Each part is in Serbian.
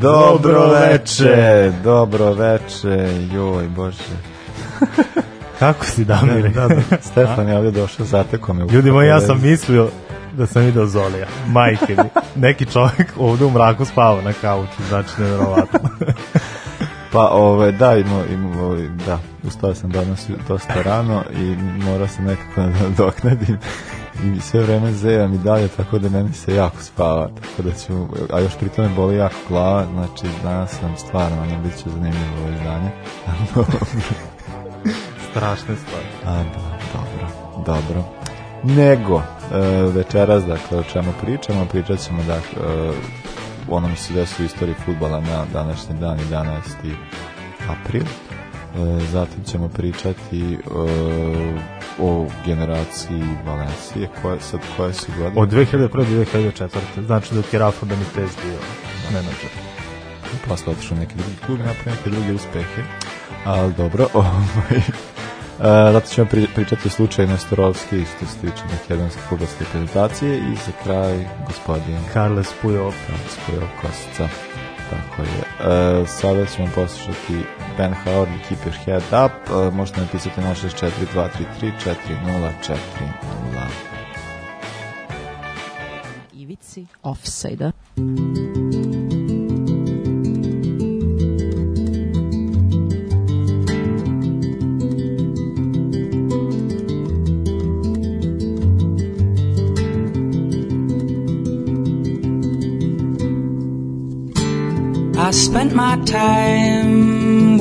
Dobro veče, dobro veče, joj bože. Kako si Damire? Da, da, Stefan je ovdje došao, zateko me. Ljudi moji, ja sam mislio da sam video Zolija. Majke mi. Neki čovjek ovdje u mraku spava na kauču, znači nevjerovatno. Pa, ove, da, ima, ima, ove, da, ustao sam danas dosta rano i morao sam nekako da doknadim sve vreme zejam i dalje, tako da meni se jako spava, tako da ću, a još pri tome boli jako glava, znači danas sam stvarno, ono, bit će zanimljivo ovo izdanje. Strašne stvari. A, da, dobro, dobro. Nego, e, večeras, dakle, o čemu pričamo, pričat ćemo, dakle, e, o onom se desu u istoriji futbala na današnji dan, 11. april. E, zatim ćemo pričati e, o generaciji Valencije, koje, sad koje su godine? Od 2001. do 2004. Znači dok je Rafa Benitez bio menadžer. posle otišao neki drugi klub napravio neke druge uspehe. Ali dobro, ovaj, E, zato ćemo pri, pričati o slučaju Nestorovski što se tiče makedonske futbolske reprezentacije i za kraj gospodin Carles Puyol. Spojov Kosica. Tako je. E, sada ćemo poslušati Ben Howard i Keep Your Head Up. E, možete napisati na 64 233 4040. Ivici offside-a. I spent my time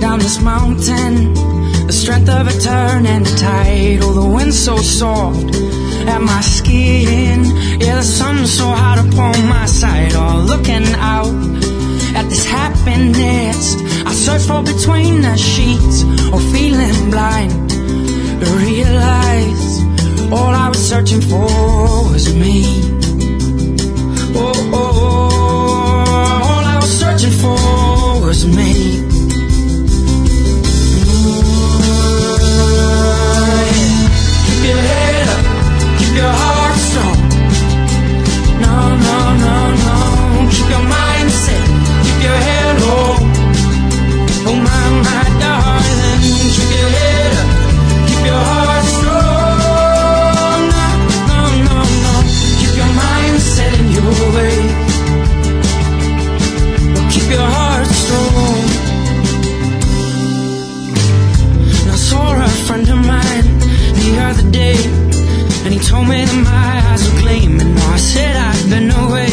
down this mountain, the strength of a turn and a tide. Oh, the wind so soft at my skin. Yeah, the sun so hot upon my side. Oh, looking out at this happiness. I search for between the sheets or feeling blind to realize all I was searching for was me. Oh, oh, oh, all I was searching for was me. Your heart strong. No, no, no, no. Keep your mind that my eyes were gleaming. I said I'd been away,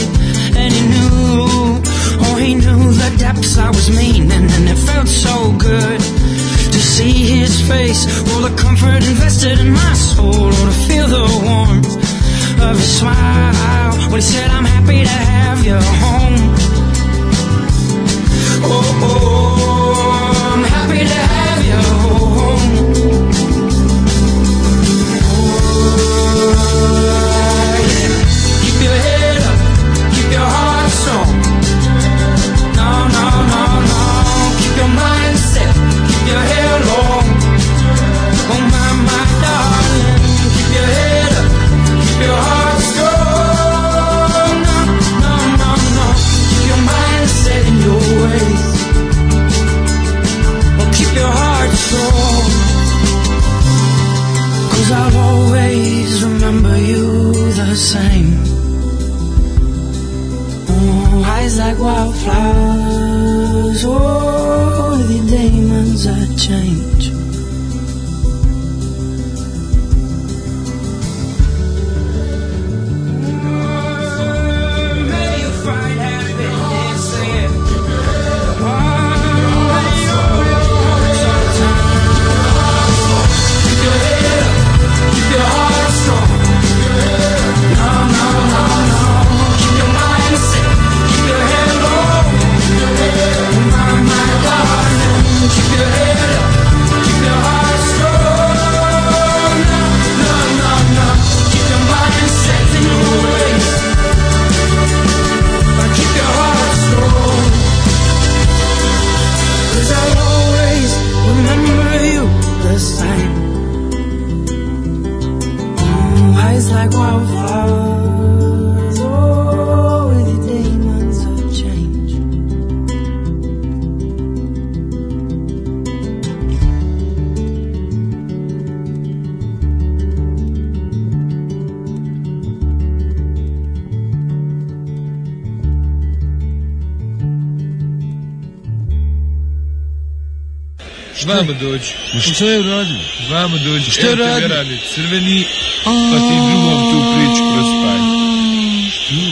and he knew, oh, he knew the depths I was meaning, and it felt so good to see his face, all the comfort invested in my soul, oh, to feel the warmth of his smile when he said, I'm happy to have you home. Dođi. Šta je uradio? Vamo dođi. Šta je uradio? radi crveni, pa ti drugom tu priču kroz spaj.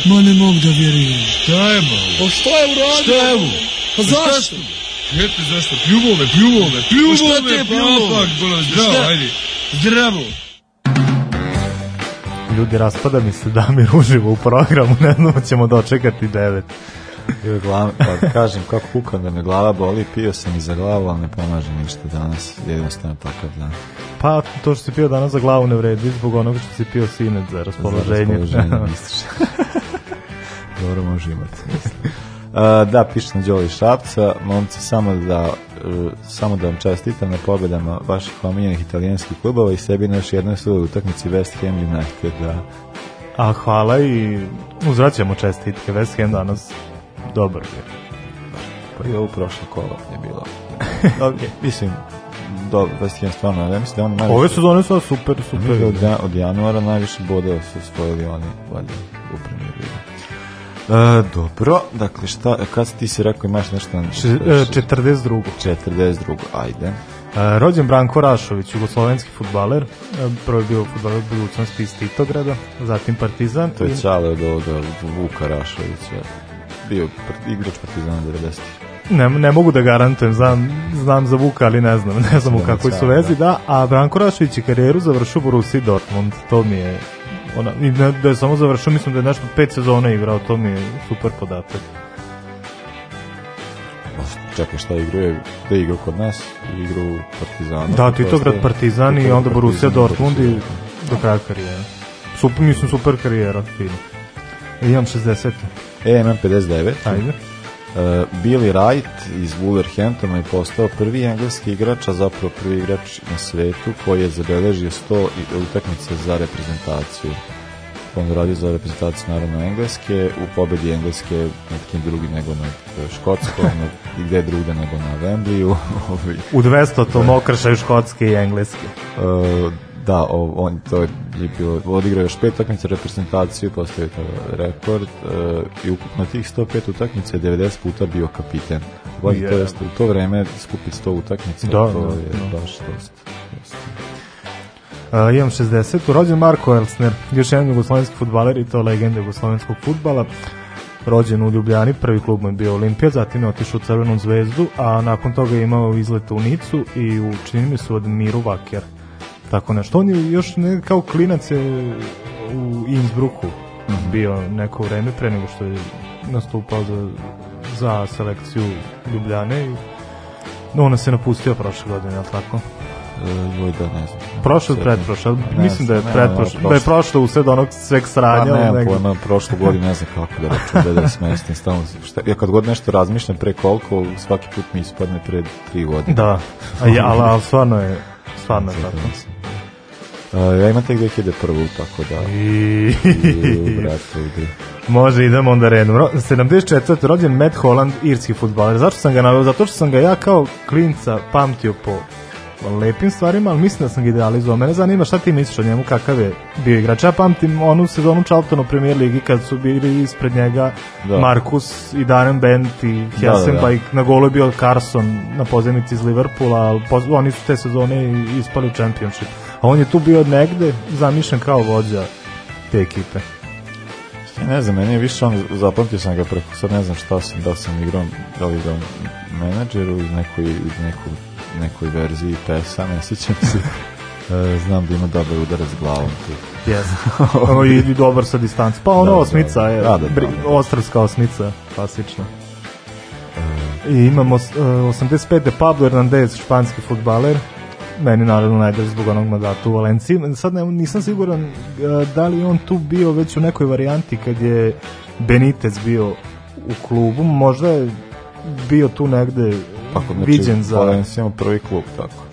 Ma ne mogu da vjerujem. Šta je malo? Pa šta je uradio? Šta je ovo? Pa zašto? Eto zašto? Pljuvo me, pljuvo me, pljuvo Pa te me, pljuvo? pa pak, bolo, zdravo, Šta? ajde. Zdravo. Ljudi, raspada mi se Damir uživo u programu, ne znamo ćemo dočekati devet. Joj, glav, pa kažem kako kukam da me glava boli, pio sam i za glavu, ali ne pomaže ništa danas, jednostavno takav dan. Pa, to što si pio danas za glavu ne vredi zbog onoga što si pio sinoć za raspoloženje. Za raspoloženje ističe. Dobro može imati. mislim. Uh, da, piše na Đoli Šapca, momci, samo da, uh, samo da vam čestitam na pobedama vaših omiljenih italijanskih klubova i sebi na još jednoj svojoj utakmici West Ham United. Da. A hvala i uzvraćamo čestitke. West Ham danas dobar bio. Pa i ovo prošlo kolo je bilo. okay. Mislim, dobro, West Ham stvarno, ja mislim da on najviše... Ove sezone su super, super. da od, ja- od januara najviše bodova su osvojili oni valjda u premijer ligi. E, dobro, dakle šta, kad si ti si rekao imaš nešto na Če- e, 42. 42. Ajde. E, rođen Branko Rašović, jugoslovenski futbaler, e, prvo je bio futbaler budućnosti iz Titograda, zatim Partizan. To je i- Čale od ovoga Vuka Rašovića. Bio igrač Partizana 90. Ne, ne mogu da garantujem, znam, znam za Vuka, ali ne znam, ne znam u kakvoj su vezi, da, a Branko Rašović je karijeru završio u Borussia Dortmund, to mi je, ona, i ne, da je samo završio, mislim da je nešto pet sezona igrao, to mi je super podatak. Čekaj, šta? Gde je igrao kod nas? Igrao u Partizanu. Da, Titograd Partizan i onda Borussia Dortmund i do kraja karijera. Super, mislim, super karijera, fino. Imam 60. E, imam 59. Ajde. Uh, Billy Wright iz Wolverhamptona je postao prvi engleski igrač, a zapravo prvi igrač na svetu koji je zabeležio 100 i- utakmica za reprezentaciju. On je radio za reprezentaciju naravno Engleske, u pobedi Engleske nad kim drugi nego nad e, Škotskom, nad, i gde drugde nego na Wembleyu. U 200 to okršaju škotske i engleske. Uh, da, o, on to je bilo, odigrao još pet utakmica reprezentaciju, postavio to rekord uh, i ukupno tih 105 utakmica je 90 puta bio kapiten. Ovaj, to Je. jest, u to vreme skupiti 100 utakmica, Da, to da, je da. baš dosta. dosta. Uh, imam 60. Rođen Marko Elsner, još jedan jugoslovenski futbaler i to legenda jugoslovenskog futbala. Rođen u Ljubljani, prvi klub mu je bio Olimpija, zatim je otišao u Crvenu zvezdu, a nakon toga je imao izlet u Nicu i u čini mi su od Miru Vaker. Tako nešto. On je još ne, kao klinac je u Innsbrucku bio neko vreme pre nego što je nastupao za, za selekciju Ljubljane i no, ona se napustio prošle godine, ali tako? Joj, da, ne znam. Prošle pretprošle, Ne mislim da je ne, pretprošle, da je prošlo usled onog sveg Pa sranja. ne, nego- pojma, prošlu godinu ne znam kako da računam da da smestim stalno. Šta, ja kad god nešto razmišljam pre koliko, svaki put mi ispadne pre tri godine. Da, a ja, ali, ali stvarno je, stvarno je tako. Ja imam tek 2001. tako da... I... I, brate, igri. Može, idemo onda redom. Ro- 74. rođen Matt Holland, irski futbaler. Zašto sam ga naveo? Zato što sam ga ja kao klinca pamtio po lepim stvarima, ali mislim da sam ga idealizovao. Mene zanima šta ti misliš o njemu, kakav je bio igrač. Ja pamtim onu sezonu Charlton u premier ligi kad su bili ispred njega Da. Markus i Darren Bent i Hessenbeik. Na golu je bio Carson na pozemici iz Liverpoola, ali oni su te sezone ispali u championship. A on je tu bio negde zamišljen kao vođa te ekipe. Ja ne znam, meni je više on, zapamtio sam ga preko, sad ne znam šta sam, da sam igrao, da li igrao menadžeru iz nekoj, iz neku, nekoj verziji PES-a, ne sjećam se. E, znam da ima dobar udarac glavom tu. Yes. ono i i dobar sa distanci. Pa ono Da, da, osmica je, da, da, da, da. ostravska osmica, klasična. I imamo s- e, 85. Pablo Hernandez, španski futbaler, meni naravno najbolji zbog onog mandata u Valenciji. Sad ne, nisam siguran e, da li on tu bio već u nekoj varijanti kad je Benitez bio u klubu, možda je bio tu negde Ako, znači, viđen za... Valencia ima prvi klub, tako.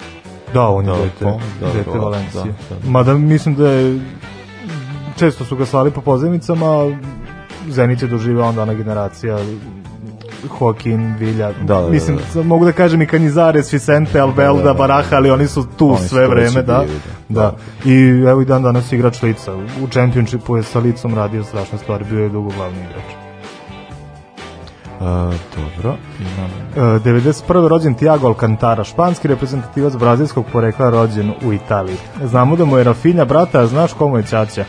Da, on je Da, dete, pa, da, dete verovatno, Valencije. da, da. Mada mislim da je često su ga slali po pozemicama, Zenit je doživao onda ona generacija Joaquin, Vilja, Da, da, da, mislim, da. mogu da kažem i Canizares, Vicente, Albelda, da, da. Baraha, ali oni su tu Oni sve vreme, da, da. I evo i dan danas igrač lica. U Championshipu je sa licom radio strašne stvari, bio je dugo glavni igrač. E, dobro, imam... E, 91. rođen Tiago Alcantara, španski reprezentativac brazilskog porekla rođen u Italiji. Znamo da mu je Rafinha brata, a znaš komu je Ćaća?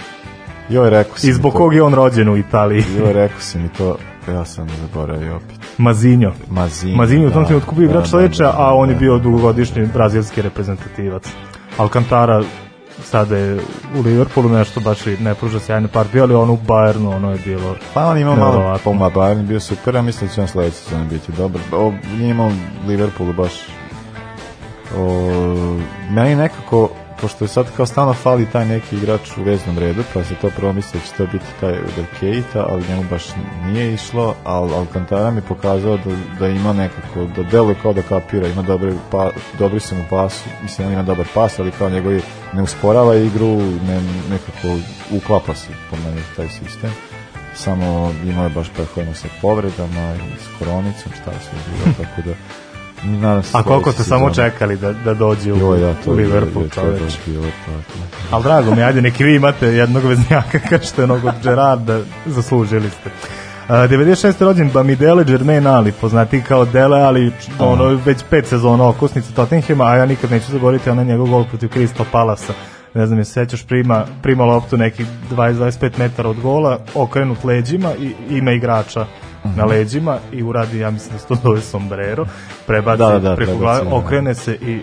Joj, rekao si I zbog kog je on rođen u Italiji? Joj, rekao si mi to, ja sam zaboravio opet. Mazinho. Mazinho, Mazinho u tom da, trenutku bio igrač da, da, Leča, da, a on je da, bio da. dugogodišnji brazilski reprezentativac. Alcantara sada je u Liverpoolu nešto baš i ne pruža sjajne partije, ali ono u Bayernu ono je bilo Pa on ima malo poma Bayern bio super, a mislim da će on sledeći sezon biti dobar. O, nije imao Liverpoolu baš o, meni nekako pošto je sad kao stalno fali taj neki igrač u veznom redu, pa se to prvo misli da će to biti taj Uder Keita, ali njemu baš nije išlo, ali Alcantara mi pokazao da, da ima nekako, da deluje kao da kapira, ima dobre, pa, dobri su mu pas, mislim on ima dobar pas, ali kao njegovi ne usporava igru, ne, nekako uklapa se po meni taj sistem. Samo imao je baš prehodno sa povredama i s koronicom, šta sve bilo, tako da nadam se A koliko ste samo čekali da, da dođe u, Joj, da, to u Liverpool, čoveč. Ali drago mi, ajde, neki vi imate jednog veznjaka kao što je onog od Gerarda, zaslužili ste. Uh, 96. rođen Bamidele Germain Ali, poznati kao Dele Ali, ono već pet sezona okosnica Tottenhama, a ja nikad neću zaboraviti onaj njegov gol protiv Crystal Palasa. Ne znam, je se sećaš, prima, prima loptu nekih 20-25 metara od gola, okrenut leđima i ima igrača na leđima i uradi, ja mislim da se to zove sombrero, prebaci Da, da, da, preko glave, da. okrene se i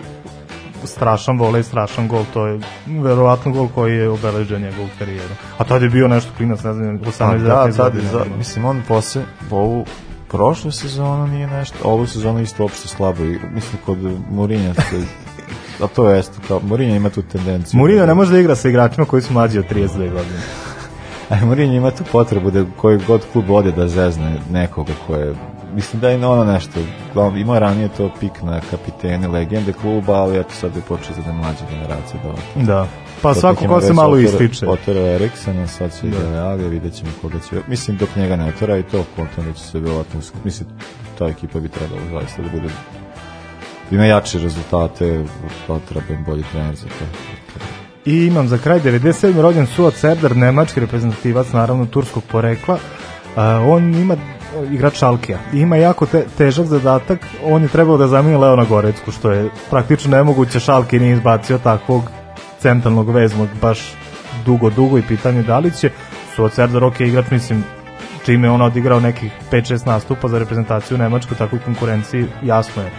strašan volej, strašan gol, to je verovatno gol koji je obeležio njegovu karijeru. A tad je bio nešto klinac, ne znam, 18 Pa da, 19 tad, godina. za, mislim, on posle ovu prošlu sezonu nije nešto, ovu sezonu isto uopšte slabo i mislim kod Mourinha se a to je isto kao Mourinho ima tu tendenciju. Mourinho ne može da igra sa igračima koji su mlađi od 32 godine. A Mourinho ima tu potrebu da koji god klub ode da zezne nekoga ko je mislim da je ono nešto je ranije to pik na kapitene legende kluba, ali eto sad je počeo za da mlađe generacije da. Da. Pa Sad svako ima ko se malo ističe. Otero Eriksena, sad će ide Leali, vidjet ćemo koga će... Mislim, dok njega ne otera i to, kontam da će se vjerovatno... Mislim, ta ekipa bi trebala zaista da bude... Ima jače rezultate, pa treba im bolji trener za to. I imam za kraj 97. rođen Suat Serdar, nemački reprezentativac, naravno turskog porekla. A, on ima igrač Šalkija. Ima jako te, težak zadatak. On je trebao da zameni Leona Gorecku, što je praktično nemoguće. Šalki nije izbacio takvog centralnog veznog baš dugo, dugo i pitanje da li će. Suat Serdar, ok, igrač, mislim, čime je on odigrao nekih 5-6 nastupa za reprezentaciju Nemačku, tako u konkurenciji jasno je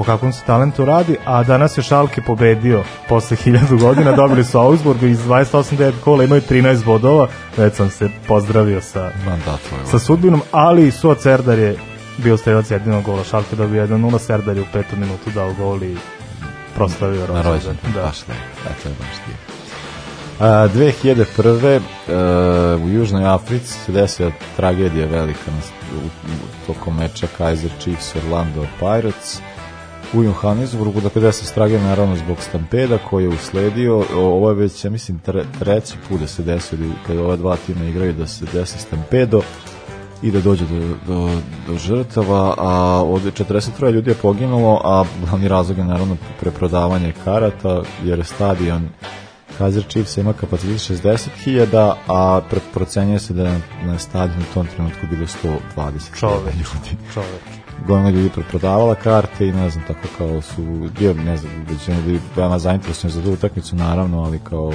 o kakvom se talentu radi, a danas je Šalke pobedio posle 1000 godina, dobili su Augsburg iz 28-9 kola, imaju 13 bodova, već sam se pozdravio sa, tvoj. sa sudbinom, ali i Suat Serdar je bio strelac jedinog gola, Šalke dobio 1-0, Serdar je u petu minutu dao gol i proslavio na rođendan. rođendan. Da. Baš lepo. E, to je baš ti. A, 2001. Uh, u Južnoj Africi se desila tragedija velika na, u, u, tokom meča Kaiser Chiefs Orlando Pirates u Johannesburgu, dakle da se tragedija naravno zbog stampeda koji je usledio, ovo je već, ja mislim, tre, treći put da se desio, ili kad ova dva tima igraju da se desi stampedo, i da dođe do, do, do žrtava, a od 43 ljudi je poginulo, a glavni razlog je naravno preprodavanje karata, jer stadion Kaiser Chiefs ima kapacitet 60.000, a procenjuje se da je na stadionu u tom trenutku bilo 120 Čoveč. ljudi. Čoveč. Gomila ljudi preprodavala karte i ne znam, tako kao su, bio, ne znam, većina ljudi veoma zainteresovani za tu utakmicu, naravno, ali kao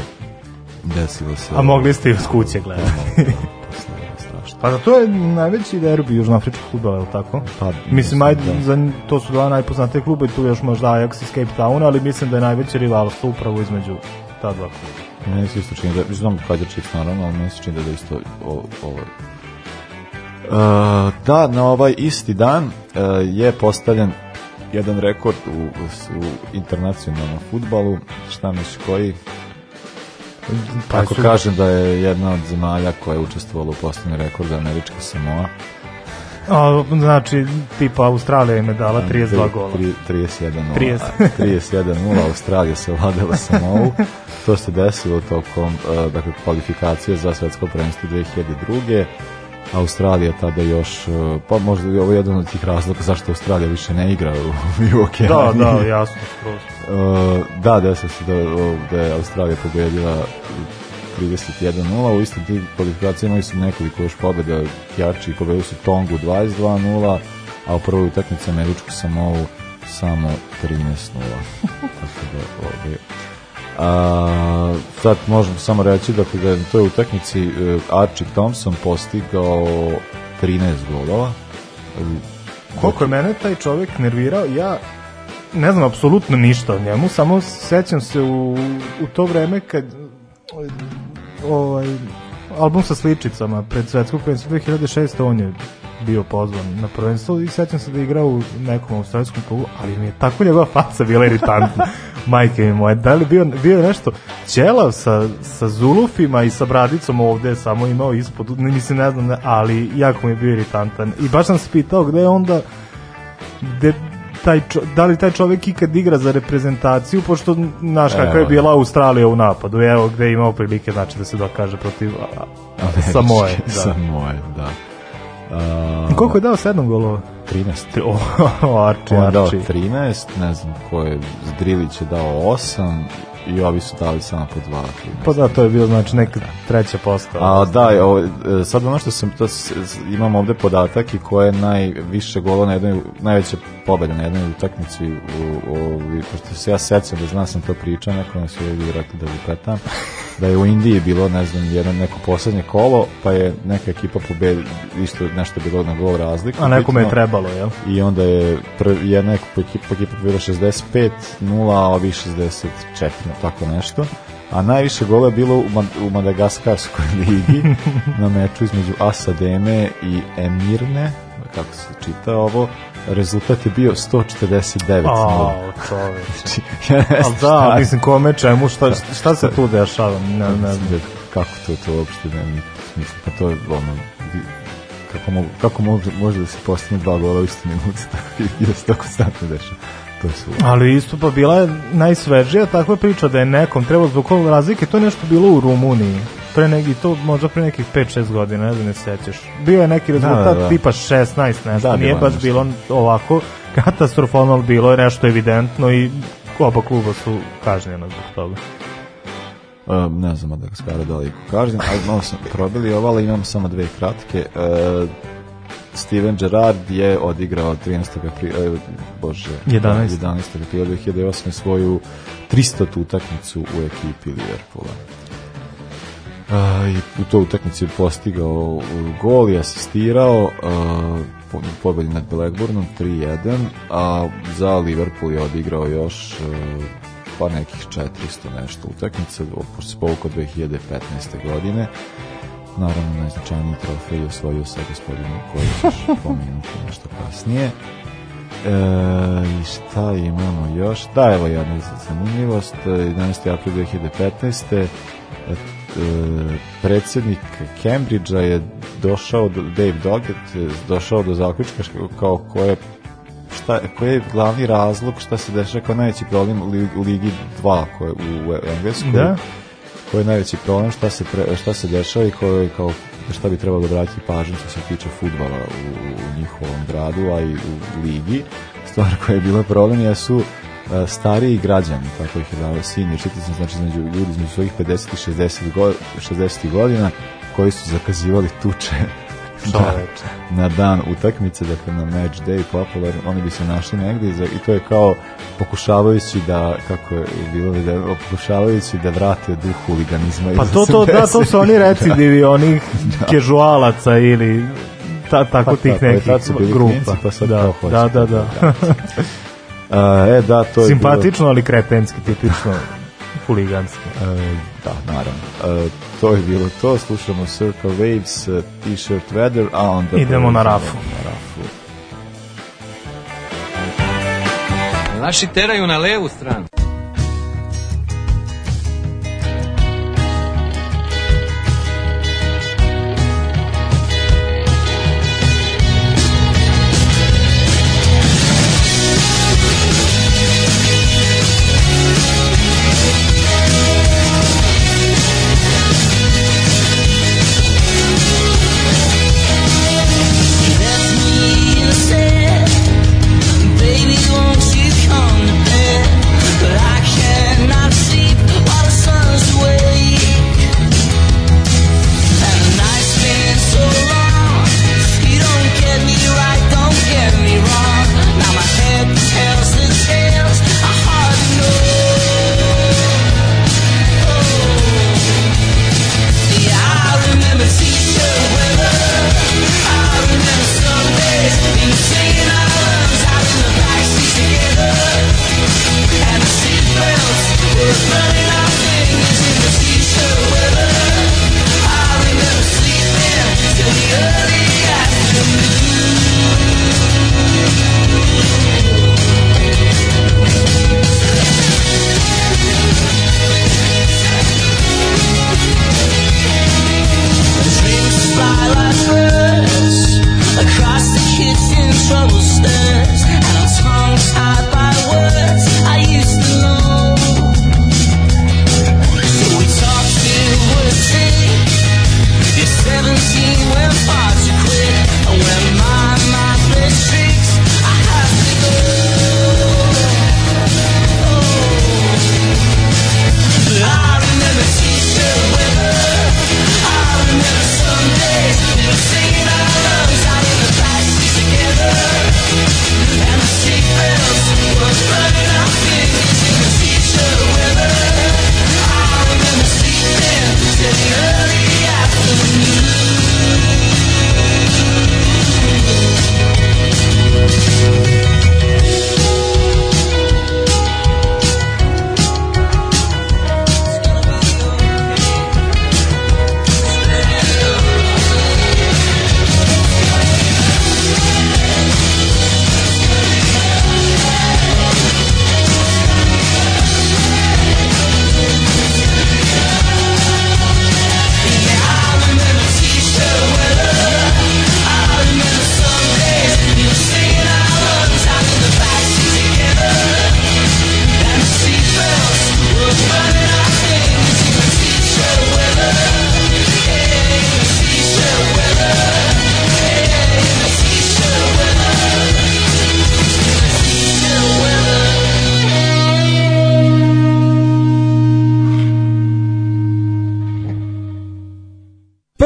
desilo se... A mogli ste i uz kuće gledati. Posle je strašno. Pa da to je najveći derbi južnoafričkog futbola, je tako? Pa, Mislim, ajde, da. za, to su dva najpoznatije kluba i tu još možda Ajax iz Cape Towna, ali mislim da je najveće rivalstvo upravo između ta dva kluba. Meni se isto čini da, znam Kaiser Chiefs naravno, ali meni se čini da je isto ovo. Uh, da, na ovaj isti dan uh, je postavljen jedan rekord u, u, internacionalnom futbalu, šta misliš koji? Pa Ako su- kažem da je jedna od zemalja koja je učestvovala u postavljanju rekorda Američka Samoa. A, znači, tipa Australija im je dala 32 gola. Tri- 31 0. 30. 31 0 Australija se vladala Samovu. To se desilo tokom uh, dakle, kvalifikacije za svetsko prvenstvo 2002. Australija tada još, uh, pa možda je ovo jedan od tih razloga zašto Australija više ne igra u, u Da, da, jasno, skroz. Uh, da, desilo se da, da je Australija pobedila 31-0, u istim tim kvalifikacijama imali su nekoliko još pobjeda jači, pobedili su Tongu 22-0, a u prvoj utakmici Američku Samovu samo 13-0. Tako da, ovaj, a, sad možemo samo reći da da je na toj utakmici uh, Archie Thompson postigao 13 golova. Koliko je mene taj čovjek nervirao, ja ne znam apsolutno ništa o njemu, samo sećam se u, u to vreme kad ovaj, album sa sličicama pred svetskog prvenstva 2006. on je bio pozvan na prvenstvo i sećam se da je igrao u nekom australijskom klubu, ali mi je tako njegova faca bila iritantna. Majke mi moje, da li bio, bio nešto ćelav sa, sa zulufima i sa bradicom ovde, samo imao ispod, ne, mislim ne znam, ali jako mi je bio iritantan. I baš sam se pitao gde je onda gde taj čo, da li taj čovjek ikad igra za reprezentaciju, pošto znaš kakva je bila Australija u napadu, evo gde je imao prilike znači da se dokaže protiv Samoje. Da. Samoje, da. A, Koliko je dao 7 golova? 13. Ti- O, o Arči, On dao Arči. 13, ne znam ko je, Zdrilić je dao 8 i ovi su dali samo po 2. Pa da, to je bilo znači neka treća postava. A da, ovo, e, sad ono što sam, to, imam ovde podatak i ko je najviše gola na jednoj, najveća pobeda na jednoj utakmici, u, u, pošto se ja sećam da znam sam to pričao, neko nas je ovdje rekli da lupetam, da je u Indiji bilo, ne znam, jedno neko poslednje kolo, pa je neka ekipa pobedi, isto nešto bilo na gol razliku. A nekome je trebalo, jel? I onda je prvi, jedna ekipa, ekipa, ekipa bila 65, 0, a ovi 64, tako nešto. A najviše gola je bilo u, Ma- u Madagaskarskoj ligi na meču između Asademe i Emirne, kako se čita ovo, rezultat je bio 149 0. A, čoveč. Znači, ja ne Ali znam da, šta- mislim, kome, čemu, šta, šta se tu dešava? Ne, ne. Mislim da kako to to uopšte nema nikakvog smisla pa to je ono kako mogu kako može, može da se postigne dva gola u isti minut tako i- i da se to konstantno dešava to su Ali isto pa bila je najsvežija takva priča da je nekom trebalo zbog ovog razlike, to je nešto bilo u Rumuniji. Pre neki, to možda pre nekih 5-6 godina, ne znam ne sećaš. Bio je neki rezultat da, da. tipa 16 nešto, Da, nije baš nešto. bilo ovako katastrofalno, ali bilo je nešto evidentno i oba kluba su kažnjena zbog toga. Um, ne znam da ga skara da li kažem, ali malo sam probili ovo, ali imam samo dve kratke. Uh, Steven Gerrard je odigrao 13. aprila, uh, bože, 11. 11. aprila 2008. svoju 300. utakmicu u ekipi Liverpoola. Uh, i u toj utakmici je postigao gol i asistirao po- pobedi nad Blackburnom 3-1 a za Liverpool je odigrao još uh, pa nekih 400 nešto utakmica pošto se povukao 2015. godine naravno najznačajniji trofej osvojio sa gospodinom koji ćeš pomenuti nešto kasnije E, I šta imamo još? Da, evo jedna zanimljivost. e, 11. april 2015. E, e, predsjednik Cambridgea je došao, do, Dave Doggett, došao do zaključka kao ko je šta, koji je glavni razlog šta se dešava kao najveći problem u Ligi 2 koje, u, u Engleskoj Da? Koji je najveći problem šta se, pre, šta se dešava i koji je kao šta bi trebalo da obratiti pažnju što se tiče futbala u, u njihovom gradu, a i u ligi. Stvar koja je bila problem jesu e, stariji građani, tako ih je dao senior citizen, znači između ljudi između svojih 50 i 60, go, 60 godina koji su zakazivali tuče Čoveče. na dan utakmice, dakle na match day popularno, oni bi se našli negde za, i to je kao pokušavajući da, kako je bilo video, pokušavajući da vrate duh huliganizma. Pa iz to, to, da, 80-ih. to su oni recidivi onih kežualaca ili ta, tako Pa tih tako nekih bili grupa. klinci, pa sad da, kao hoće. da, da, da. A, e, da, to je Simpatično, ali kretenski, tipično huliganski. E, da, naravno. E, to je bilo to, slušamo Circle Waves, e, T-shirt Weather, a onda... Idemo na rafu. Na rafu. Naši teraju na levu stranu.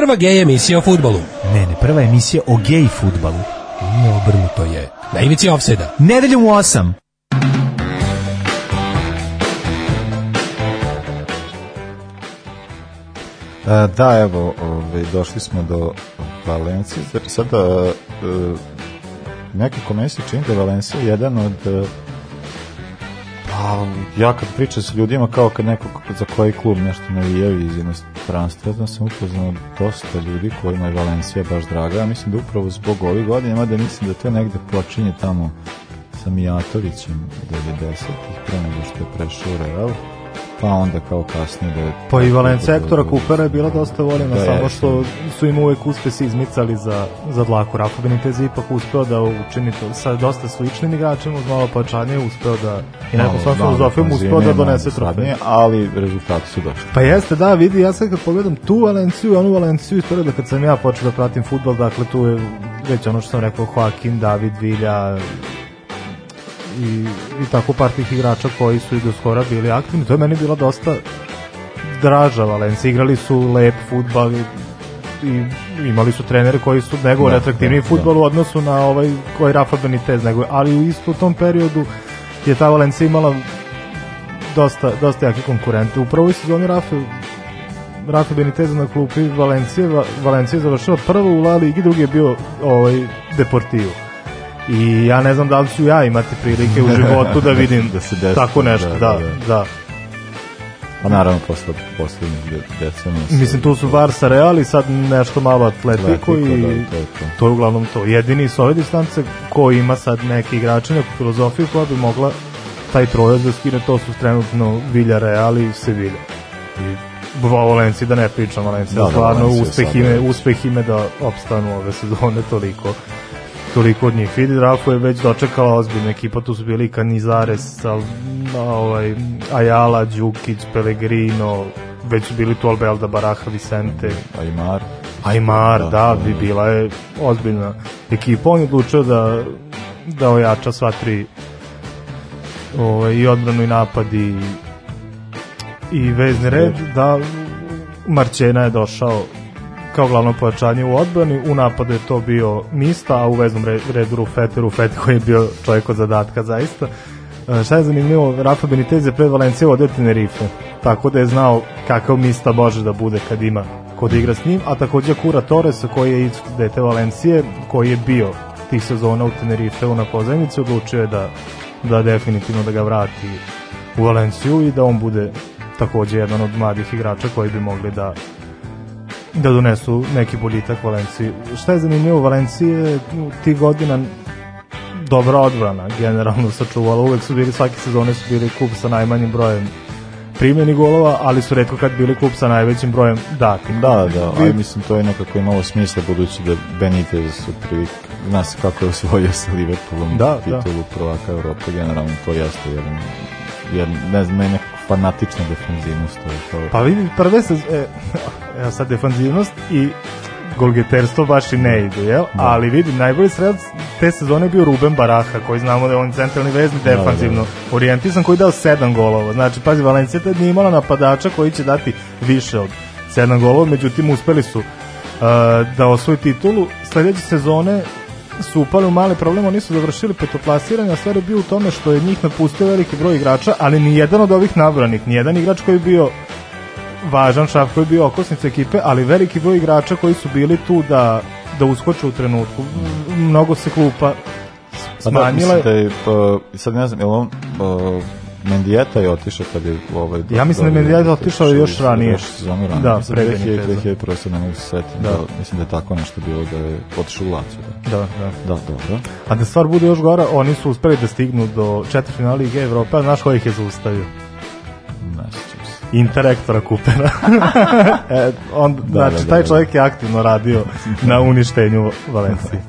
Prva gej emisija o futbolu. Ne, ne, prva emisija o gej futbalu. Ne obrnuto je. Na ivici ofseda. Nedeljom u 8. E, da, evo, ove, došli smo do Valencije. Sada e, nekako meni se čini da je Valencija jedan od e, pa, ja kad pričam sa ljudima kao kad neko za koji klub nešto navijaju iz inostranstva, znam sam upoznao dosta ljudi kojima je Valencija baš draga. Ja mislim da upravo zbog ovih godina, mada mislim da to negde počinje tamo sa Mijatovićem 90-ih, pre nego što je prešao Real. Pa onda kao kasnije da. Pa i Valencija Ektora Kupera je bila dosta voljena, Da, samo što su im uvek uspesi izmicali za, za dlaku. Rafa Benitez je ipak uspeo da učini to sa dosta sličnim igračima uz malo pojačanje, uspeo da i nekom svojom da, filozofijom uspeo da donese trofej. Ali rezultati su došli. Pa jeste, da, vidi, ja sad kad pogledam tu Valenciju i onu Valenciju, istoriju da kad sam ja počeo da pratim futbol, dakle tu je već ono što sam rekao, Joaquin, David, Vilja i, i tako par tih igrača koji su i do skora bili aktivni. To je meni bila dosta draža Valencija. Igrali su lep futbal i, i imali su trenere koji su negovali Da, atraktivniji da, futbol u odnosu na ovaj koji Rafa Benitez nego, ali u isto tom periodu je ta Valencija imala dosta, dosta jake konkurente. U prvoj sezoni Rafa Rafa Benitez na klupi Valencije, Va, Valencija završila prvo u La Ligi, drugi je bio ovaj, Deportivo. I ja ne znam da li ću ja imati prilike u životu da vidim Da se desi, tako nešto, da, da, da, da. da. Pa naravno, posle poslednjih de- decenija... Mislim, tu su Barca Real i sad nešto malo Atletico Atletico, i da, to je to. to je uglavnom to. Jedini s ove distance ko ima sad neki igrače, neku filozofiju koja bi mogla taj trojac da skine, to su trenutno Villarreal i Sevilla. I Valenci da ne pričam, Valenci Da, da, stvarno uspeh ime, uspeh ime da opstanu ove sezone toliko toliko od njih. Vidi, Rafa je već dočekala ozbiljna ekipa, tu su bili Canizares, Al, ovaj, Ayala, Đukić, Pellegrino, već su bili tu Albelda, Baraha, Vicente, Aymar. Aymar, da, Da, bi da. bila je ozbiljna ekipa. On je odlučio da, da ojača sva tri ovaj, i odbranu i napad i, i vezni red, da Marćena je došao kao glavno pojačanje u odbrani, u napadu je to bio Mista, a u veznom re- redu Rufete, Rufete koji je bio čovjek od zadatka zaista. E, Šta je zanimljivo, Rafa Benitez je pred Valencije odio Tenerife, tako da je znao kakav Mista može da bude kad ima kod igra s njim, a takođe Kura Torres koji je isto dete Valencije, koji je bio tih sezona u Tenerife u na pozajmici, odlučio je da, da definitivno da ga vrati u Valenciju i da on bude takođe jedan od mladih igrača koji bi mogli da da donesu neki boljitak Valenciji. Šta je zanimljivo u Valenciji je u tih godina dobra odbrana generalno sačuvala. Uvek su bili, svake sezone su bili klub sa najmanjim brojem primjeni golova, ali su redko kad bili klub sa najvećim brojem datih. Da, da, da, ali mislim to je nekako imalo smisla budući da Benitez u prilike, zna se kako je osvojio sa Liverpoolom Da, titulu prvaka Evrope, generalno to jeste jedan, jedan ne znam, nekako fanatična defensivnost, to je to. Pa vidi, prve se, e, evo sad defanzivnost i golgeterstvo baš i ne idu, jel? Da. Ali vidi, najbolji strelac te sezone je bio Ruben Baraha, koji znamo da je on centralni vezni Da, defanzivno orijentisan, koji je dao sedam golova. Znači, pazi, Valencija tad nije imala napadača koji će dati više od sedam golova, međutim, uspeli su uh, da osvoju titulu. Sledeće sezone su upali u mali problem, oni su završili petoplasiranje, a stvar je bio u tome što je njih napustio veliki broj igrača, ali ni jedan od ovih nabranih, ni jedan igrač koji je bio važan šaf koji je bio okosnica ekipe, ali veliki broj igrača koji su bili tu da, da uskoče u trenutku. Mnogo se klupa Pa da, smanjila. mislim da je, pa, sad ne znam, je on, uh, Mendijeta je otišao kad je ovaj Ja mislim da je Mendieta otišao još ranije. Još sezonu ranije. Da, pre 2000, Beniteza. 2001. se ne mogu se setiti. Da. Da. mislim da je tako nešto bilo da je otišao u Lazio. Da. Da, da. da, dobro. A da stvar bude još gora, oni su uspeli da stignu do četvrtfinala Lige Evrope, a znaš ko ih je zaustavio? Ne Interektora Kupera. e, on, Da, znači, da, da, taj da. čovjek je aktivno radio na uništenju Valencije.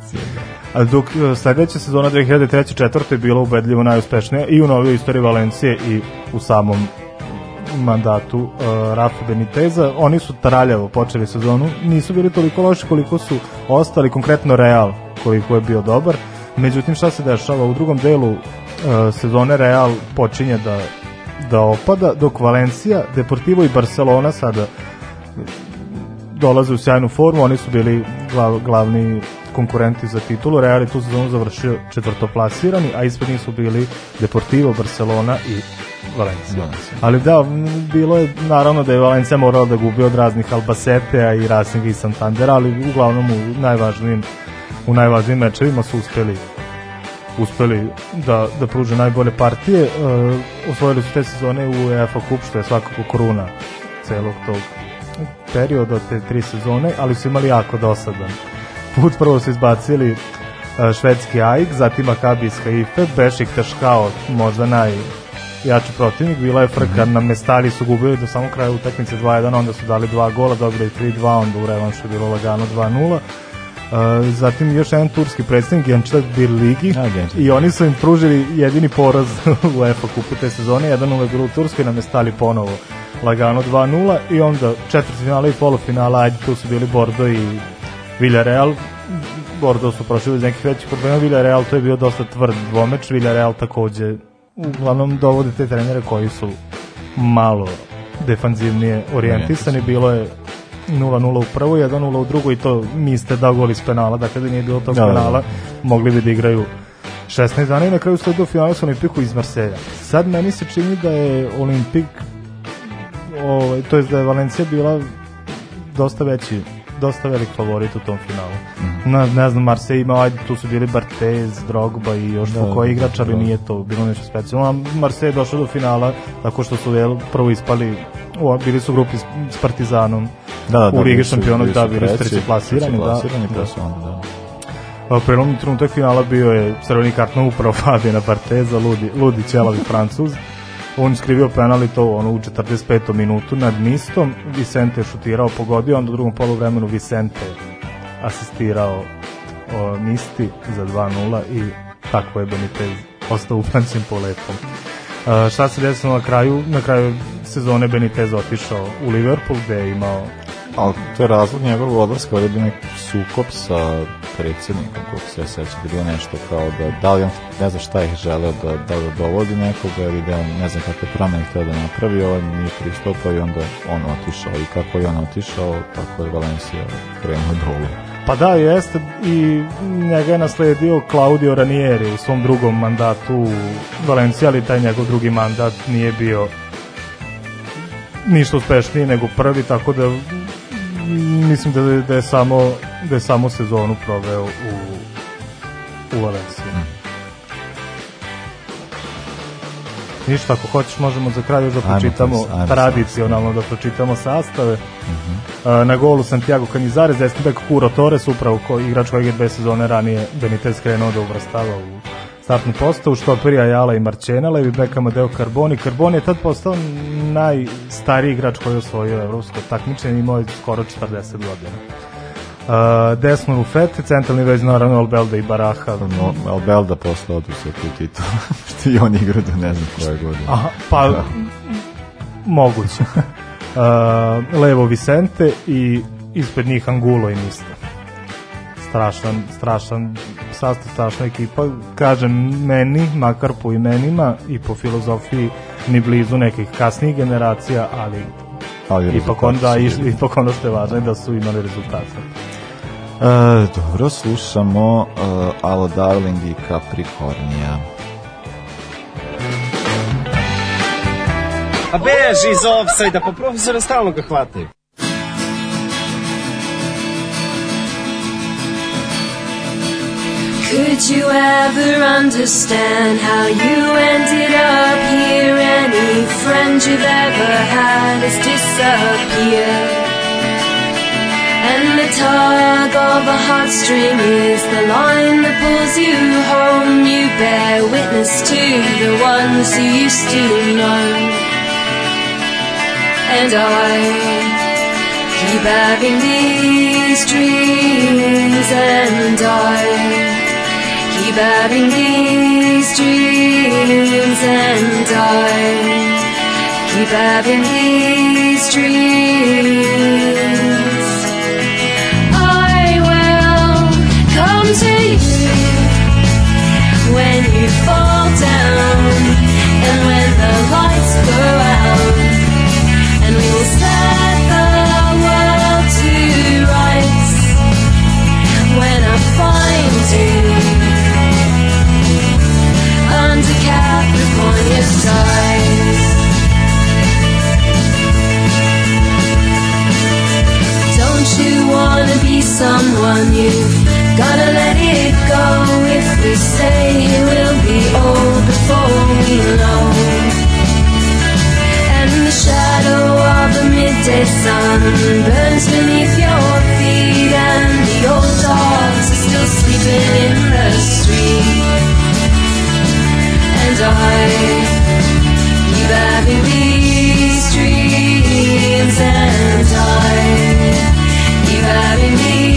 A dok e, sledeća sezona 2003-2004 je bila ubedljivo najuspešnija i u novoj istoriji Valencije i u samom mandatu uh, Rafa Beniteza. Oni su traljavo počeli sezonu, nisu bili toliko loši koliko su ostali, konkretno Real koliko je bio dobar. Međutim, šta se dešava? U drugom delu uh, sezone Real počinje da, da opada, dok Valencija, Deportivo i Barcelona sada dolaze u sjajnu formu, oni su bili glav, glavni konkurenti za titulu, Real je tu sezonu završio četvrtoplasirani, a ispred njih su bili Deportivo, Barcelona i Valencija. Ali da, bilo je naravno da je Valencija morala da gubi od raznih Albacetea i Racinga i Santandera, ali uglavnom u najvažnijim u najvažnijim mečevima su uspeli uspeli da, da pruže najbolje partije. E, osvojili su te sezone u UEFA Cup, što je svakako kruna celog tog perioda, te tri sezone, ali su imali jako dosadan put. Prvo su izbacili e, švedski AIK, zatim Maccabi iz Haife, Bešik Taškao, možda naj jači protivnik, bila je frka, na Mestali su gubili do samog kraja utakmice 2-1, onda su dali dva gola, dobili 3-2, onda u revanšu je bilo lagano 2-0. Uh, zatim još jedan turski predstavnik Genčar Bir Ligi. A, Gençler. i oni su im pružili jedini poraz u UEFA kupu te sezone, jedan uvek u Turskoj, nam je stali ponovo lagano 2-0 i onda četvrtfinala i polufinala, ajde tu su bili Bordo i Villarreal, Bordo su prošli bez nekih većih problema, Villarreal to je bio dosta tvrd dvomeč, Villarreal takođe uglavnom dovode te trenere koji su malo defanzivnije orijentisani, bilo je 0-0 u prvu, 1-0 u drugu i to niste dao gol iz penala, dakle da nije bilo tog Da, da, da. penala, mogli bi da igraju 16 dana i na kraju su do finala sa Olimpiku iz Marselja. Sad meni se čini da je Olimpik ovaj, to je da je Valencija bila dosta veći dosta velik favorit u tom finalu. Mhm. Na, ne znam, Marseille imao, ajde, tu su bili Barthez, Drogba i još Da, da, koji igrač, ali da. nije to bilo nešto specijalno. A Marseille je došao do finala tako što su jel, prvo ispali, o, bili su u grupi s, s Partizanom Da, da, u Ligi šampiona, da, bili su treći, plasirani, da. plasirani, pa da. onda, da. A prelomni trenutak finala bio je crveni karton upravo Fabijana Barteza, ludi, ludi ćelavi francuz. On skrivio penal i to ono, u 45. minutu nad Nistom. Vicente je šutirao, pogodio, onda u drugom poluvremenu Vicente je asistirao o, Nisti za 2-0 i tako je Benitez ostao upamćen po lepom. A, šta se desilo na kraju? Na kraju sezone Benitez otišao u Liverpool gde je imao Ali to je razlog njegovog odlaska, ovdje je bio neki sukop sa predsjednikom, kako se ja sećam, da bilo nešto kao da, da li on, ne znam šta ih želeo, da, da ga dovodi nekoga ili da ne znam kakve promene htio da napravi, on nije pristupao i onda on otišao i kako je on otišao, tako je Valencija krenuo dolu. Pa da, jeste i njega je nasledio Claudio Ranieri u svom drugom mandatu u Valenciji, ali taj njegov drugi mandat nije bio ništa uspešniji nego prvi, tako da mislim da, da je samo da je samo sezonu proveo u u Valenciji. Ništa, ako hoćeš možemo za kraj da Ajmo, pročitamo ajmo, tradicionalno da pročitamo sastave. Uh, na golu Santiago Canizares, desni bek Kuro Torres, upravo ko, igrač kojeg je dve sezone ranije Benitez krenuo da uvrstava u startnu postavu, štoperi Ajala i Marčena, levi bek Amadeo Carboni. Carboni je tad postao najstariji igrač koji je osvojio evropsko takmičenje, imao je skoro 40 godina. Uh, desno Rufete, centralni već naravno Albelda i Baraha. No, Albelda posle oduzeo tu titul, što i on igra do ne znam koje godine. Aha, pa moguće. Uh, levo Vicente i ispred njih Angulo i Nista. Strašan, strašan sastav, strašna ekipa. Kažem, meni, makar po imenima i po filozofiji, ni blizu nekih kasnijih generacija, ali Ali ipak onda, bili. ipak ono što je važno je da su imali rezultate. E, dobro, slušamo uh, Alo Darling i Capricornia. A beži iz offside-a, pa profesora stalno ga hvataju. Could you ever understand how you ended up here? Any friend you've ever had has disappeared. And the tug of a heartstring is the line that pulls you home. You bear witness to the ones you used to know. And I keep having these dreams, and I keep having these dreams, and I keep having these dreams. I will come to you when someone you've gotta let it go. If we stay, it will be old before we know. And the shadow of the midday sun burns beneath your feet and the old dogs are still sleeping in the street. And I keep having these dreams and I keep having these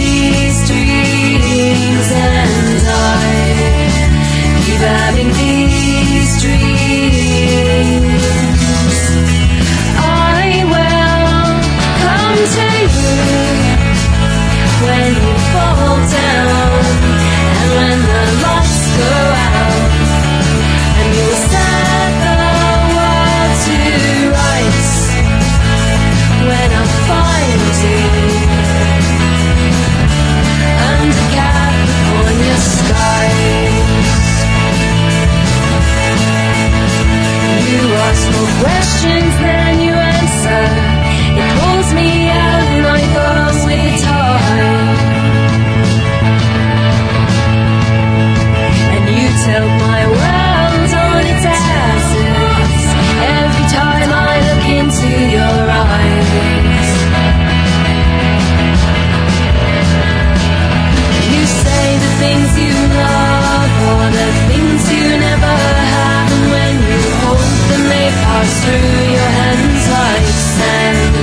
questions pass through your hands like sand.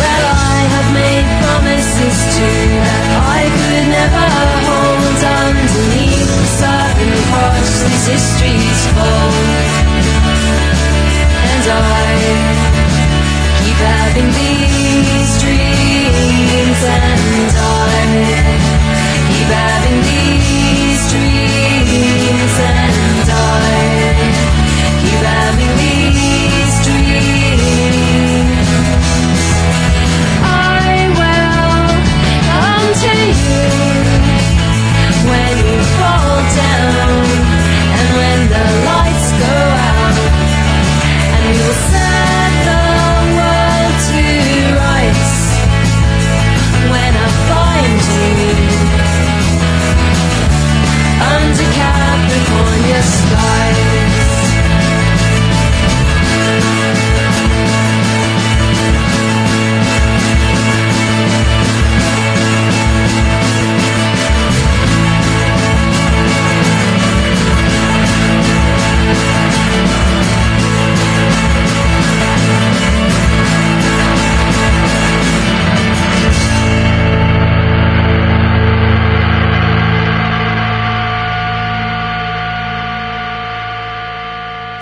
Well, I have made promises to that I could never hold underneath the sudden Cross, this history's fold. And I keep having these.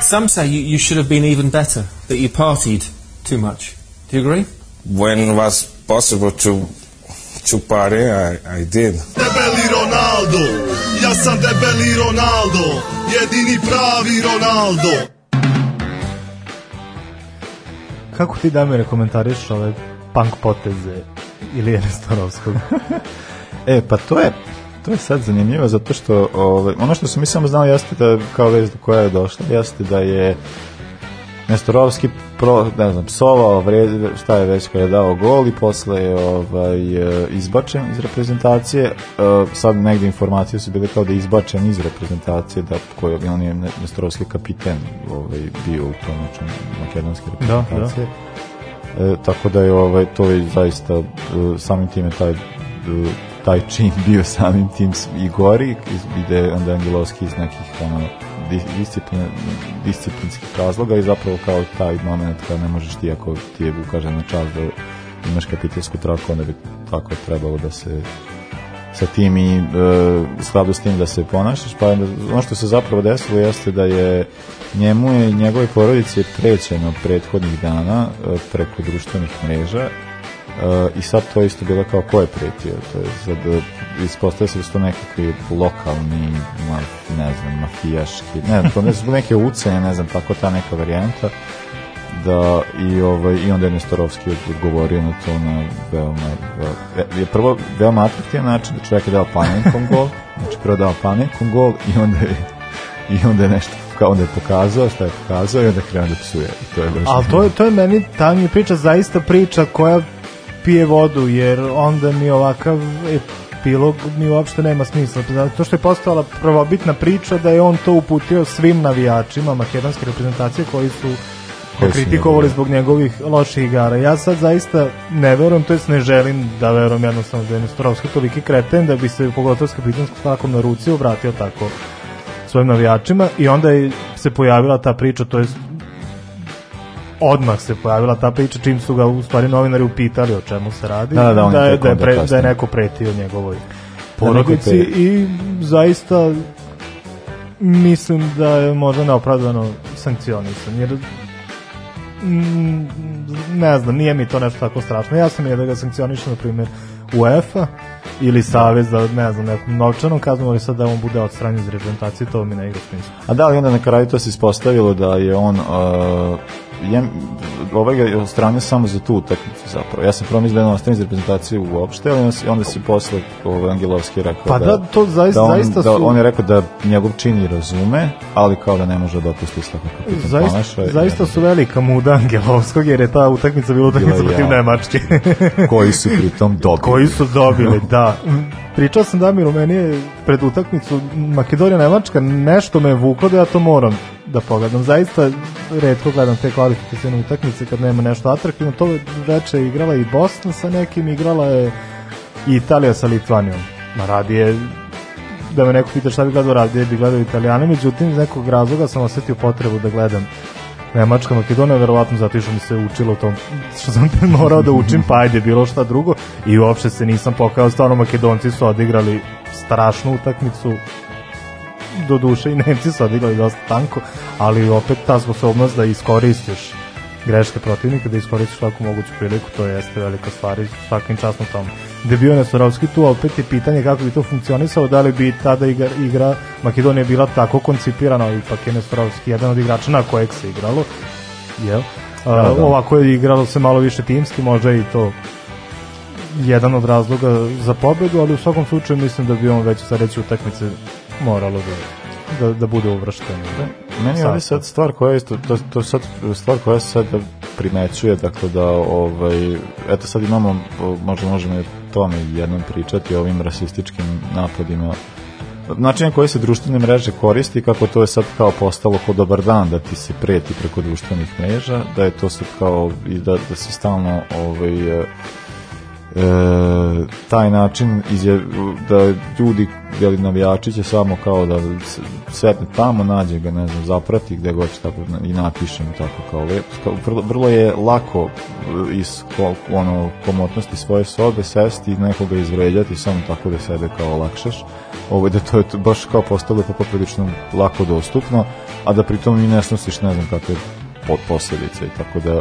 Some say you, you should have been even better, that you partied too much. Do you agree? When was possible to to party, I, I did. Debeli Ronaldo, ja sam debeli Ronaldo, jedini pravi Ronaldo. Kako ti, Damire, komentariš ove punk poteze Ilijene Starovskog? E, pa to je to je sad zanimljivo zato što ovaj, ono što sam mi samo znao jeste da kao vez do koja je došla jeste da je Nestorovski pro, ne znam, psovao, vred, šta je već kada je dao gol i posle je ovaj, izbačen iz reprezentacije. Sad negde informacije su bile kao da je izbačen iz reprezentacije, da koji on je Nestorovski kapiten ovaj, bio u tom nečem makedonske reprezentacije. Da, da. E, tako da je ovaj, to je zaista samim time taj taj čin bio samim tim i gori ide onda Angelovski iz nekih ono, disciplin, disciplinskih razloga i zapravo kao taj moment kada ne možeš ti ako ti je ukaže na čas da imaš kapitelsku traku onda bi tako trebalo da se sa tim i e, u skladu s tim da se ponašaš pa ono što se zapravo desilo jeste da je njemu je njegove porodice prećeno prethodnih dana e, preko društvenih mreža Uh, i sad to isto bilo kao ko je pretio? To je sad uh, ispostavio se da su to nekakvi lokalni ma, ne znam, mafijaški ne znam, to ne su neke ucenje ne znam, tako ta neka varijanta da i ovaj i onda je Nestorovski odgovorio na to na veoma, veoma je prvo veoma atraktivan način da čovjek je dao panenkom gol znači prvo dao panenkom gol i onda je i onda je nešto kao onda je pokazao šta je pokazao i onda krenuo da psuje. I to je baš ali to je, to je meni ta mi je priča zaista priča koja pije vodu, jer onda mi ovakav epilog mi uopšte nema smisla. To što je postala prvobitna priča da je on to uputio svim navijačima makedonske reprezentacije koji su ga kritikovali zbog njegovih loših igara. Ja sad zaista ne verujem, to jest ne želim da verujem jednostavno da je Nestorovski toliki kreten da bi se pogotovo s kapitanskom stakom na ruci obratio tako svojim navijačima i onda je se pojavila ta priča, to jest odmah se pojavila ta priča čim su ga u stvari novinari upitali o čemu se radi da, da, da, da, je, da, je, pre, da je neko pretio njegovoj porodici i zaista mislim da je možda neopravdano sankcionisan jer ne znam, nije mi to nešto tako strašno. Ja sam je da ga sankcionišu, na primjer, UEFA ili Savez da, ne znam, nekom novčanom kaznom, ali sad da on bude odstranjen iz reprezentacije, to mi ne igra smisla. A da li onda na kraju to se ispostavilo da je on uh, je, ovaj ga odstranio samo za tu utakmicu zapravo. Ja sam prvo mislio da je on ostane reprezentacije uopšte, ali onda se posle ovaj Angelovski rekao pa da, da, to zaista, da on, zaista da, su... on je rekao da njegov čin i razume, ali kao da ne može da dopusti isto kako kapitan zaista, ponaša. Zaista su velika muda Angelovskog, jer je ta utakmica bila utakmica protiv ja. Nemačke. Koji su pritom dobili. Koji su dobili, da. Pričao sam Damiru, meni je pred utakmicu Makedonija-Nemačka nešto me je vuklo da ja to moram da pogledam. Zaista redko gledam te kvalifikacijne utakmice kad nema nešto atraktivno. To veče igrala i Bosna sa nekim, igrala je i Italija sa Litvanijom. Ma radi je da me neko pita šta bi gledao radije, bi gledao Italijane, međutim iz nekog razloga sam osetio potrebu da gledam Nemačka, Makedonija, verovatno zato što mi se učilo to, što sam morao da učim, pa ajde, bilo šta drugo, i uopšte se nisam pokazao, stvarno Makedonci su odigrali strašnu utakmicu, do duše i Nemci su odigrali dosta tanko, ali opet ta sposobnost da iskoristiš greške protivnika, da iskoristiš svaku moguću priliku, to jeste velika stvar i svakim časnom tomu. Da je bio Nestorovski tu, opet je pitanje kako bi to funkcionisalo, da li bi tada igra, igra Makedonija bila tako koncipirana, ipak je Nestorovski jedan od igrača na kojeg se igralo, jel? Da, da. Ovako je igralo se malo više timski, možda i to jedan od razloga za pobedu, ali u svakom slučaju mislim da bi on već sa reći utakmice moralo da, da, da bude uvršteno. Da? Meni je ovdje sad stvar koja je isto, to, to sad stvar koja se sad primećuje, dakle da ovaj, eto sad imamo, možda možemo o tome jednom pričati o ovim rasističkim napadima način na koji se društvene mreže koristi, kako to je sad kao postalo ko dobar dan da ti se preti preko društvenih mreža, da je to sad kao i da, da se stalno ovaj, e, taj način izje, da ljudi jeli navijači će samo kao da setne tamo, nađe ga, ne znam, zaprati gde god će tako i napiše mu tako kao lepo. Vrlo, vrlo je lako e, iz ono, komotnosti svoje sobe sesti i nekoga izvređati samo tako da sebe kao lakšeš. Ovo da to je baš kao postalo pa poprilično lako dostupno, a da pritom i ne snosiš ne znam kakve po- posljedice tako da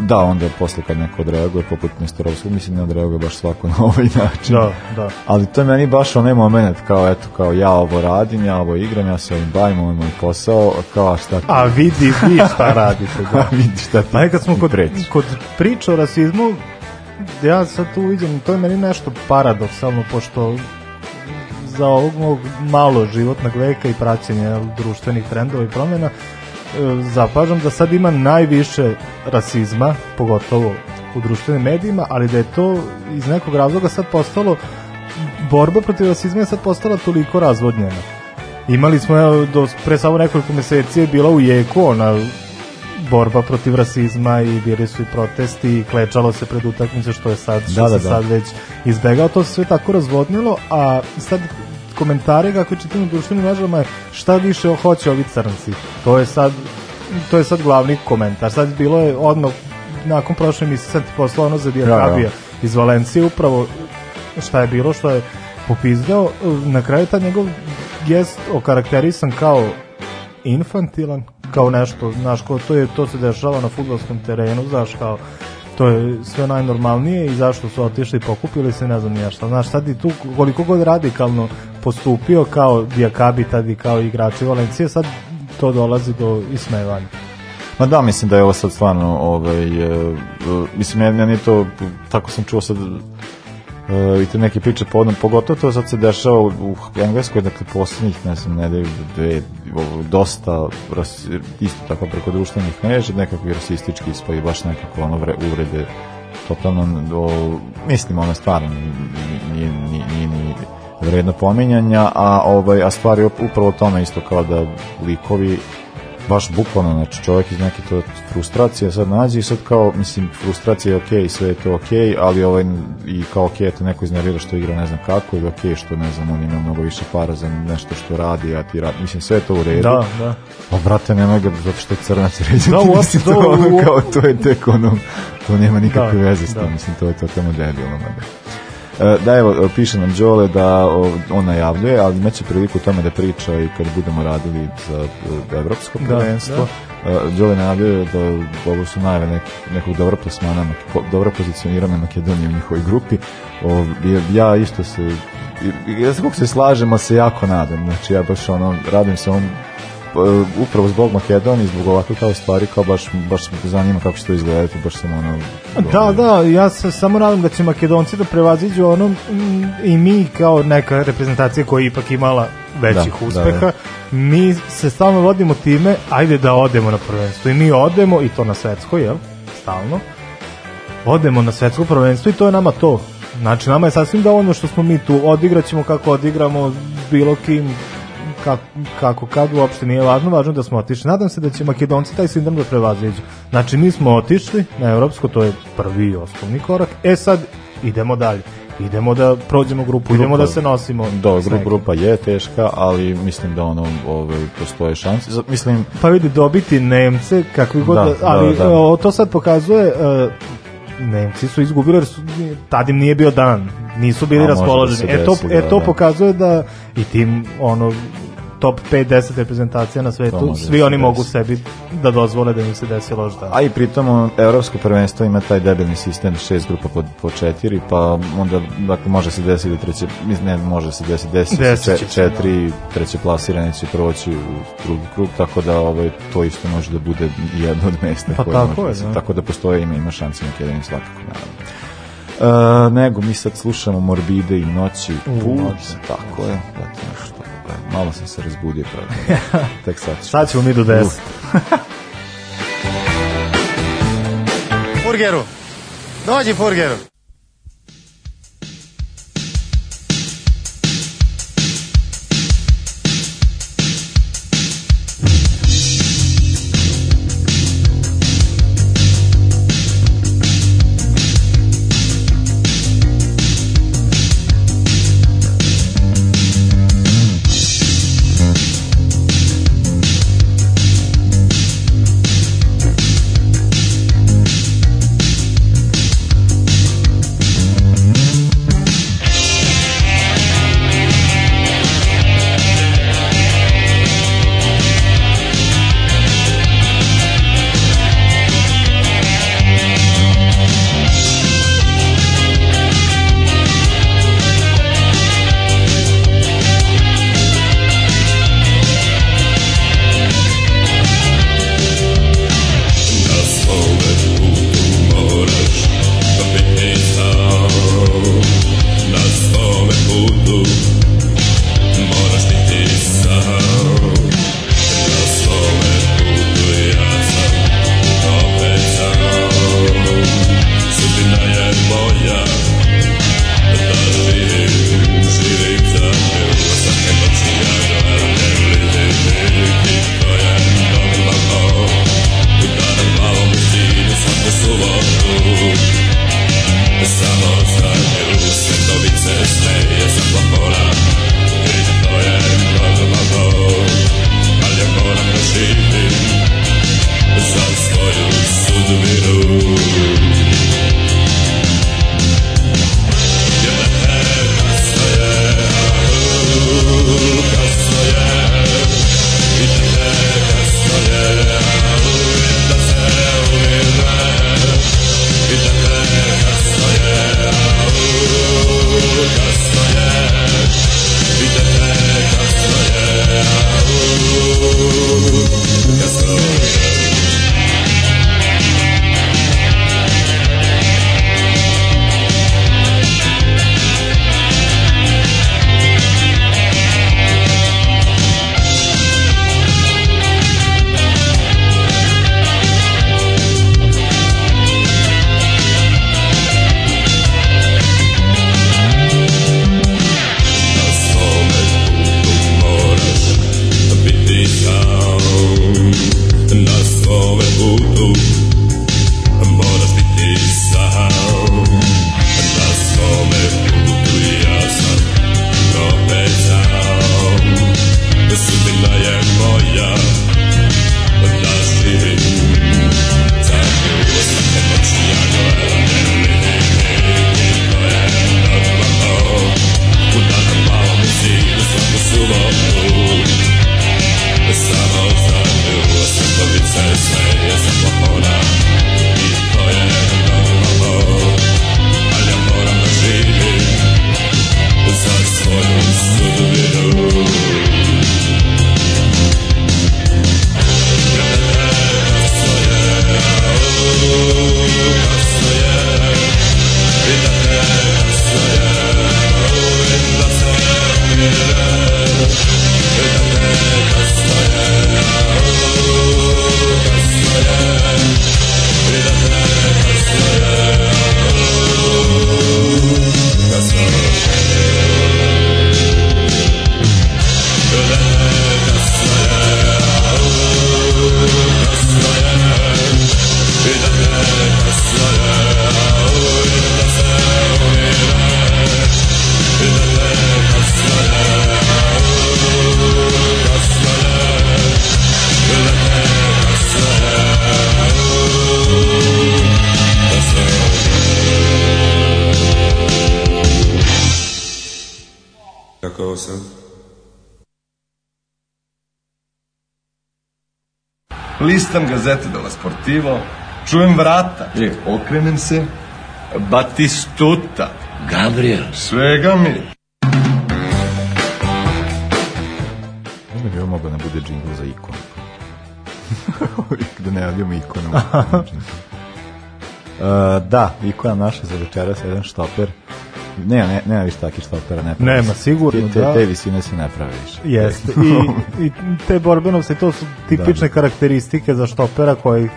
da, onda posle kad neko odreaguje poput Nestorovskog, mislim ne odreaguje baš svako na ovaj način. Da, da. Ali to je meni baš onaj moment kao eto, kao ja ovo radim, ja ovo igram, ja se ovim bavim, ovo je moj posao, kao a šta ti... A vidi, vi šta radite. Da. vidi šta ti... A nekad smo kod, preći. kod priča o rasizmu, ja sad tu vidim, to je meni nešto paradoksalno, pošto za ovog mog malo životnog veka i praćenja društvenih trendova i promjena, zapažam da sad ima najviše rasizma, pogotovo u društvenim medijima, ali da je to iz nekog razloga sad postalo borba protiv rasizma je sad postala toliko razvodnjena. Imali smo evo, do, pre samo nekoliko meseci je bila u jeku ona borba protiv rasizma i bili su i protesti i klečalo se pred utakmice što je sad što Da, da, se da. sad već izbegao to se sve tako razvodnilo a sad komentare kako čitam u društvenim mrežama je šta više hoće ovi crnci? To je sad to je sad glavni komentar. Sad bilo je odmah nakon prošle emisije sad poslao ono za Diakabija iz Valencije upravo šta je bilo što je popizdao na kraju ta njegov gest okarakterisan kao infantilan kao nešto, znaš, kao to, je, to se dešava na futbolskom terenu, znaš, kao to je sve najnormalnije i zašto su otišli pokupili se, ne znam ja šta. Znaš, sad i tu koliko god radikalno postupio kao Diakabi tad i kao igrači Valencije, sad to dolazi do ismevanja. Ma da, mislim da je ovo sad stvarno, ovaj, e, e, mislim, meni, meni je to, tako sam čuo sad, e, i te neke priče povodom, pogotovo to sad se dešava u, u Engleskoj, dakle, posljednjih, ne znam, nedelju, dve, dosta, ras, isto tako preko društvenih mreža, nekakvi rasistički ispoji, baš nekako ono vre, uvrede, totalno, o, mislim, ono stvarno nije, nije, nije ni vredno pominjanja, a, ovaj, a stvari upravo o tome isto kao da likovi baš bukvalno, znači čovjek iz neke to frustracije sad nađe i sad kao, mislim, frustracija je okej, sve je to okej, ali ovaj, i kao okej, to neko iznervira što igra ne znam kako, ili okej što, ne znam, on ima mnogo više para za nešto što radi, a ti radi, mislim, sve je to u redu. Da, da. Pa, brate, nemoj ga, zato što je crnac reći, Da, mislim, to- to, ono, kao, to je tek ono, to nema nikakve Da, veze s tim, da. mislim, to je totalno debilno, mada. E, Da, evo, piše nam Đole da on najavljuje, ali imaće priliku o tome da priča i kad budemo radili za evropsko Da, prvenstvo. E, Đole najavljuje da ovo su najave nek, nekog dobro plasmana, dobro pozicionirane Makedonije u njihovoj grupi. O, ja- ja isto se ja se kako se slažemo se jako nadam. Znači ja baš ono, radim se on e, upravo zbog Makedonije, zbog ovakve kao stvari, kao baš, baš zanima kako će to izgledati, baš sam ono... Da, da, ja se samo nadam da će Makedonci da prevaziđu ono mm, i mi kao neka reprezentacija koja je ipak imala većih Da, uspeha, da, da. mi se stalno vodimo time, ajde da odemo na prvenstvo i mi odemo i to na svetsko, jel? Stalno. Odemo na svetsko prvenstvo i to je nama to. Znači, nama je sasvim dovoljno što smo mi tu, odigraćemo kako odigramo bilo kim, kako, kako kad uopšte nije važno, važno da smo otišli. Nadam se da će Makedonci taj sindrom da prevaziđu. Znači, mi smo otišli na evropsko, to je prvi i osnovni korak. E sad, idemo dalje. Idemo da prođemo grupu, idemo da se nosimo. Da, s gru, nekim. grupa je teška, ali mislim da ono ovaj, postoje šanse. Mislim, Pa vidi, dobiti Nemce, kakvi god, Da, da, ali da, da. o, to sad pokazuje, e, Nemci su izgubili, jer su, tad im nije bio dan, nisu bili A, da raspoloženi. se e, to, desi, e, da, to da. pokazuje da i tim, ono, top 5-10 reprezentacija na svetu, da svi oni mogu sebi da dozvole da im se desi loš dan. a i pritom evropsko prvenstvo ima taj debilni sistem šest grupa po, po četiri, pa onda dakle, može se desiti da treće, ne može se desiti, desiti Desit če- se, četiri treće plasirane će proći u drugi krug, tako da ovaj, to isto može da bude jedno od mesta. Pa tako može je, da da. Tako da postoje, ima, ima šanse Makedonije svakako, naravno. E, nego mi sad slušamo Morbide i noći U, put, noći. tako je, eto nešto, e, malo sam se razbudio, pa, tek sad. ću. Sad ćemo mi do 10. Furgeru. Dođi Furgeru. Sportivo, čujem vrata, e, okrenem se, Batistuta. Gabriel. Svega mi. Ne bi ovo mogao da bude džingl za ikonu. da ne javljamo ikonu. Uh, da, ikona naša za večeras, jedan štoper. Ne, ne, nema više takih štopera, ne pravi Nema, sigurno, te, te, da. Te visine se ne prave više. Jeste. I, I te borbenovce, to su tipične karakteristike za štopera koji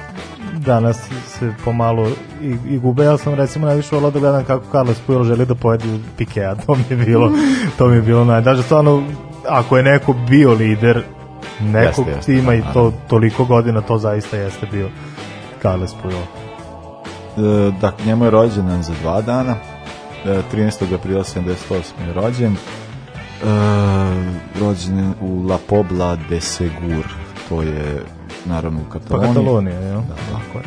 danas se pomalo i, i gube. Ja sam recimo najviše volao da gledam kako Carlos Puyol želi da pojede Pikea. To mi je bilo, to mi je bilo najdaže. Stvarno, ako je neko bio lider nekog Jeste, jeste, tima i to naravno. toliko godina, to zaista jeste bio Carlos Puyol. E, dakle, njemu je rođendan za dva dana. E, 13. aprila 78. je rođen. E, rođen je u La Pobla de Segur. To je naravno u Pa Kataloniji. Katalonija, jel? Da. Tako je.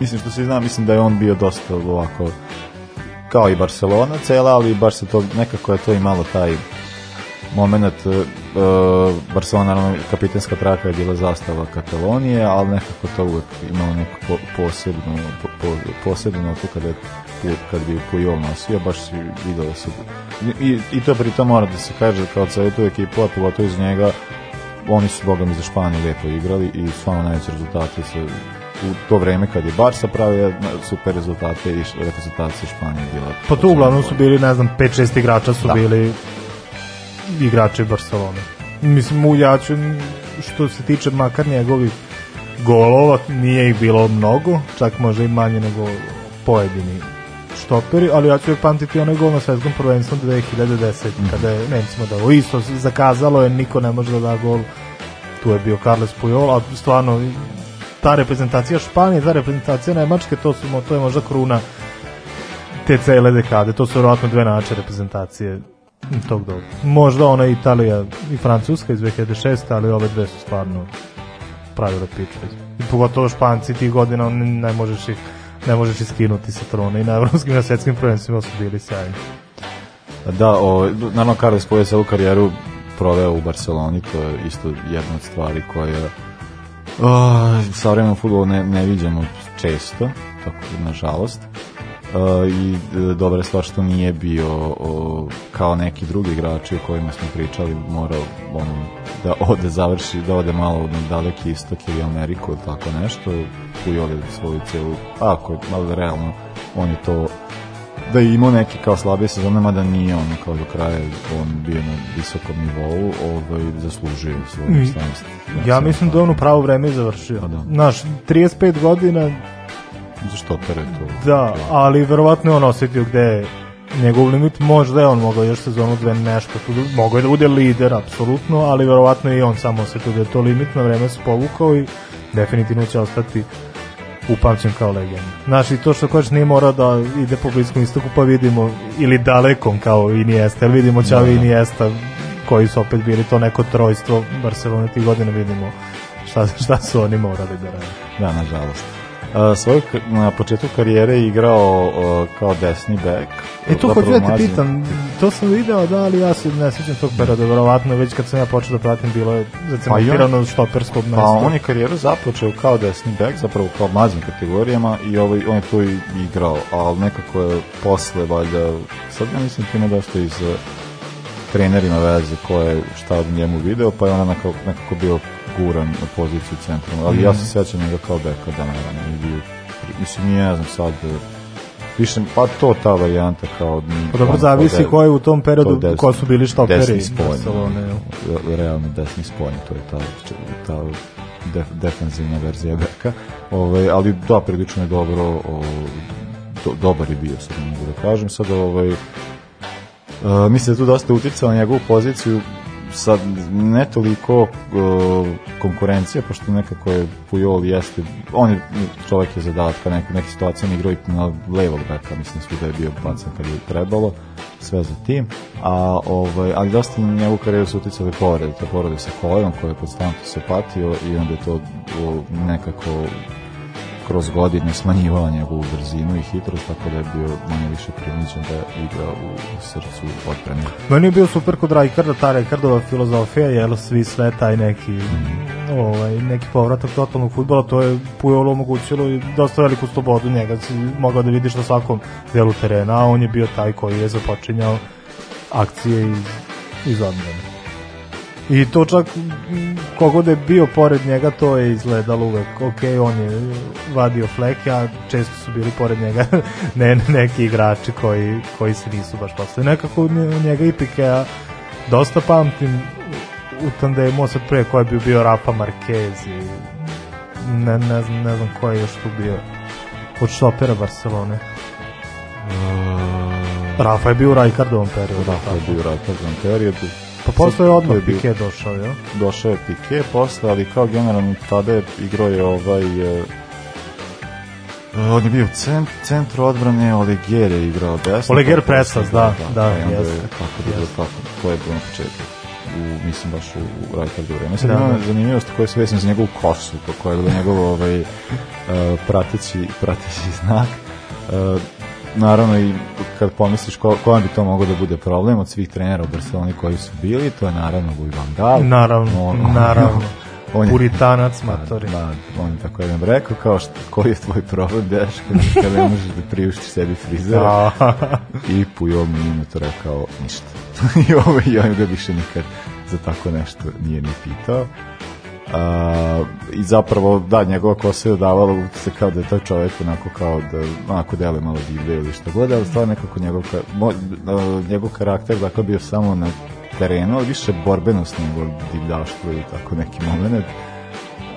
Mislim što se zna, mislim da je on bio dosta ovako kao i Barcelona cela, ali baš se to, nekako je to imalo taj moment uh, Barcelona naravno kapitanska traka je bila zastava Katalonije, ali nekako to uvek imalo neku po, posebnu po, po, posebnu notu kada je pu- kad bi Pujol nosio, baš si vidio da se i, i to pri tom mora da se kaže kao celu tu ekipu, a pogotovo iz njega oni su bogami za Španiju lepo igrali i stvarno najveće rezultate se u to vreme kad je Barca pravio super rezultate i reprezentacija Španije je bila Pa tu uglavnom su bili, ne znam, 5-6 igrača su Da. bili igrači Barcelone. Mislim, u Jaču, što se tiče makar njegovih golova, nije ih bilo mnogo, čak možda i manje nego pojedini štoperi, ali ja ću uvijek pamtiti onaj gol na svetskom prvenstvu 2010, kada je Nemcima dao isto, zakazalo je, niko ne može da da gol, tu je bio Carles Puyol, a stvarno ta reprezentacija Španije, ta reprezentacija Nemačke, to, su, to je možda kruna te cele dekade, to su vjerojatno dve nače reprezentacije tog doba. Možda ona Italija i Francuska iz 2006. ali ove dve su stvarno pravile piču. I pogotovo Španci tih godina ne možeš ih ne možeš ih skinuti sa trona i na evropskim na svetskim prvenstvima su bili sjajni. Da, o, naravno Carles Puyol je celu karijeru proveo u Barceloni, to je isto jedna od stvari koja uh, savremenom futbolu ne, ne viđamo često, tako nažalost. Uh, i dobra stvar što nije bio o, kao neki drugi igrači o kojima smo pričali morao ono, da ode završi da ode malo na daleki istok ili Ameriku ili tako nešto Pujol je svoju celu ako malo realno on je to da je imao neke kao slabije sezone, mada nije ono kao do kraja on bio na visokom nivou, ovaj, zaslužio svoju Mm. stanost. Ja mislim da je on u pravo vreme završio. Pa da. Znaš, 35 godina, Za što pere to? da, ali verovatno je on osetio gde je njegov limit, možda je on mogao još sezonu dve nešto, tu, mogao je da bude lider, apsolutno, ali verovatno je i on samo osetio da je to limit, na vreme se povukao i definitivno će ostati upamćen kao legenda. Znaš, i to što kažeš nije mora da ide po bliskom istoku, pa vidimo, ili dalekom kao Iniesta, jer vidimo Čavi Da, da. Iniesta, koji su opet bili to neko trojstvo Barcelone tih godina, vidimo šta, šta su oni morali da rade. Da, nažalost. Svoju, na početku karijere je igrao uh, kao desni bek. E to hoću da te pitam, to sam video, da, ali ja se ne sjećam tog perioda, verovatno već kad sam ja počeo da pratim bilo je zacementirano od štoperskog mesta. Pa on je karijeru započeo kao desni bek, zapravo kao mlađim kategorijama i ovaj, on je tu i igrao, ali nekako je posle, valjda, sad ja mislim da ima dosta iz trenerima veze ko je šta od njemu video, pa je ona nekako, nekako bio guran na poziciju centra, ali ja se sećam njega kao beka, da naravno, je bio, mislim, nije, ne znam sad, eh, više, pa to ta varijanta kao... Pa dobro, zavisi de- ko je u tom periodu, to ko su bili štoperi desni spolj, Barcelone, jel? re- realno desni spolj, to je ta, ta def, defensivna verzija beka, ovaj, ali da, prilično je dobro, o, do, dobar je bio, sad ne mogu da kažem, sad ovaj, Uh, mislim da tu dosta uticao na njegovu poziciju sad ne toliko uh, konkurencija, pošto nekako je Pujol jeste, on je čovjek je zadatka, neke, neke situacije igrao i na levog beka, mislim svuda je bio bacan kad je trebalo, sve za tim, a ovaj, ali dosta na njegovu karijeru su uticali povrede, to povrede sa kolenom koje je konstantno se patio i onda je to o, nekako kroz godine smanjivao njegovu brzinu i hitrost, tako da je bio manje više primiđen da igra u srcu odbrane. Meni je bio super kod Rajkarda, ta Rajkardova filozofija, jel svi sve taj neki ovaj, neki povratak totalnog futbola, to je Pujol omogućilo i dosta veliku slobodu njega, si mogao da vidiš na svakom delu terena, a on je bio taj koji je započinjao akcije iz, iz odbrane. I to čak kogod je bio pored njega, to je izgledalo uvek. Ok, on je vadio fleke, a često su bili pored njega ne, neki igrači koji, koji se nisu baš postavili. Nekako nje- njega i Pikea dosta pamtim u tandemu sad pre ko je bio, Rafa Marquez i ne, ne, znam, ne znam ko je još tu bio od štopera Barcelone. Rafa je bio u Rajkardovom periodu. Rafa je bio u Rajkardovom periodu. Pa posle je odmah Pique došao, jel? Došao je Pique posle, ali kao generalno tada je igrao je ovaj... e, On je bio u cent, centru odbrane, Olegier je igrao desno. Olegier pa Presas, da, da, je jeste, Tako da je bilo tako, to je bilo na početku. U, mislim baš u, u Rajkardu vreme. Sad Da, ima da. zanimljivost koja se vezana za njegovu kosu, koja je bila njegov ovaj, uh, prateći, prateći znak. Uh, naravno i kad pomisliš ko, kojem bi to mogao da bude problem od svih trenera u Barceloni koji su bili, to je naravno Louis van Gaal. Naravno, On- on- naravno. on je- Puritanac matori. Da, on je tako jedan rekao, kao što, koji je tvoj problem, deška, kada ne možeš da priuštiš sebi frizera. Da. I Pujol nije na to rekao ništa. I ovo i on ga više nikad za tako nešto nije ni pitao. A, I zapravo, da, njegova kosa je davala utisak kao da je taj čovjek onako kao da onako dele malo divlje ili što god, ali stvarno nekako njegov, ka, njegov karakter dakle bio samo na terenu, ali više borbenost nego divljaštvo ili tako neki moment.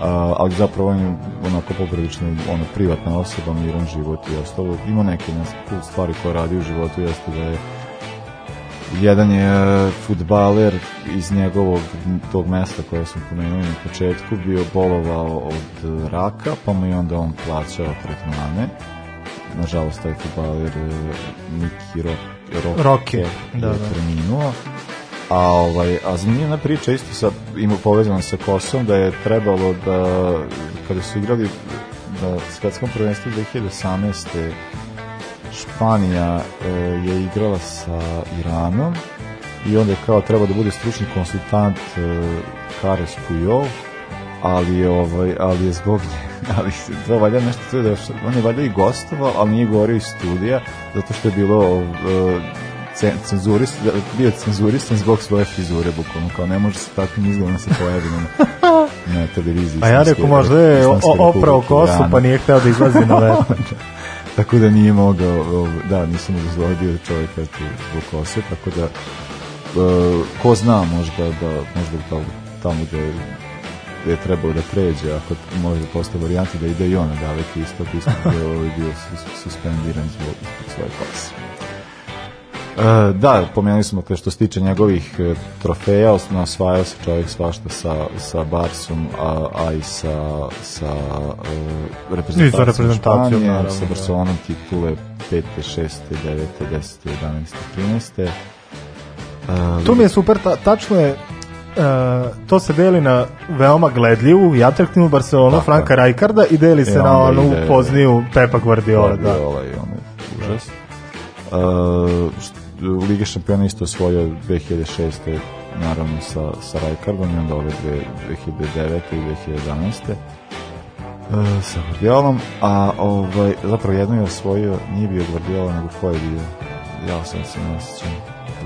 A, ali zapravo on je onako poprilično ono, privatna osoba, miran život i ostalo. Ima neke cool stvari koje radi u životu, jeste da je jedan je futbaler iz njegovog tog mesta koje sam pomenuo na početku bio bolovao od raka pa mu je onda on plaćao tretmane nažalost taj futbaler eh, Miki Ro, Ro, Roke, da, da. preminuo a ovaj a zanimljiva priča isto sa ima povezano sa Kosom da je trebalo da kada su igrali na svetskom prvenstvu 2018. Španija e, je igrala sa Iranom i onda je kao treba da bude stručni konsultant e, Kares Pujol, ali je, ovaj, ali je zbog nje, ali se- to valjda nešto to je da je, on je valjda i gostovao, ali nije govorio iz studija, zato što je bilo e, ce- cenzurist, bio cenzurisan zbog svoje frizure, bukvalno, kao ne može se takvim izgledom da se pojavi na, na televiziji. A ja rekao možda je oprao kosu pa nije hteo da izlazi na vet. Tako da nije mogao, ovaj, da, nisam mu dozvolio bio čovjek eto, zbog kose, tako da e, ko zna možda da možda tamo, tamo gde gde je trebao da pređe, ako možda postoje varijante da ide i on na daleki istok, isto je ovaj bio sus- suspendiran zbog svoje kose. E, da, pomenuli smo te što se tiče njegovih e, trofeja, os- osvajao se čovjek svašta sa, sa Barsom, a, a i sa, sa e, reprezentacijom, reprezentacijom, Španije, naravno, sa da. Barcelonom titule 5. 6. 9. 10. 11. 13. E, Tu mi je super, ta, tačno je, e, to se deli na veoma gledljivu i atraktivnu Barcelonu Tako Franka. Rajkarda i deli se E, na onu ide- pozniju Pepa Guardiola. Da. Guardiola i on je užas. Uh, Liga šampiona isto osvojio 2006. naravno sa, sa Rijkaardom i onda ove dve, 2009. i 2011. Uh, sa Guardiolom, a ovaj, zapravo jedno je osvojio, nije bio Guardiola, nego ko je bio? Ja sam se ne sjećam.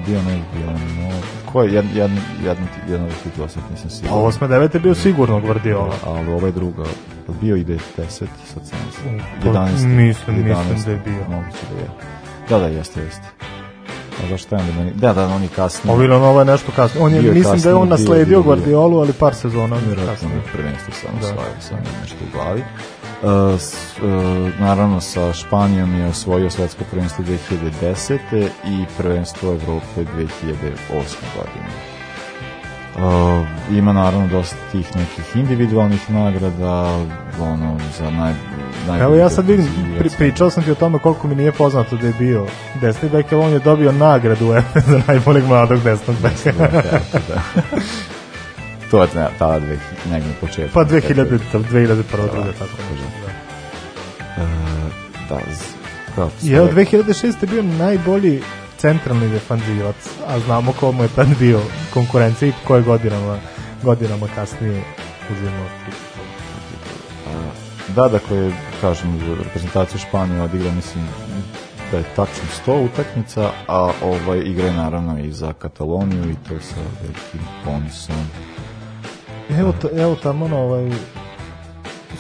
Bio ne bio, no, ko je, jed, jed, jedno, jedno od titula, sad nisam A siguran. 8. 9. je bio sigurno Guardiola. Ali ovo je druga, bio i 10, sad sam Pa, 11. mislim- mislim 11. da je bio. Moguće da je. Da, da, jeste, jeste. A zašto je onda meni? Da, da, on je kasnije. Ono, ovo je nešto kasnije. On je, je mislim da je kasnije, on nasledio bio, bio. Guardiolu, ali par sezona Vjerojatno kasnije. na prvenstvu samo Da. osvajao, sam nešto u glavi. Uh, s, uh, naravno sa Španijom je osvojio svetsko prvenstvo 2010. i prvenstvo Evrope 2008. godine. Uh, ima naravno dosta tih nekih individualnih nagrada, ono, za naj, najbolji Evo ja sad vidim, pri, pričao sam ti o tome koliko mi nije poznato da je bio desni bek, ali on je dobio nagradu za najboljeg mladog desnog beka. da. to je ne, tada dve, negdje na početku. pa 2000, 2001. druga, tako. E, da, z- kao I evo 2006. je bio najbolji centralni defanzivac, a znamo ko mu je tad bio konkurencija i koje godinama, godinama kasnije uzimao. Da, dakle, kažem, za reprezentaciju Španije odigra, mislim, da je tačno 100 utakmica, a ovaj igra je naravno i za Kataloniju i to sa velikim ponosom. Evo, ta, evo tamo na ovaj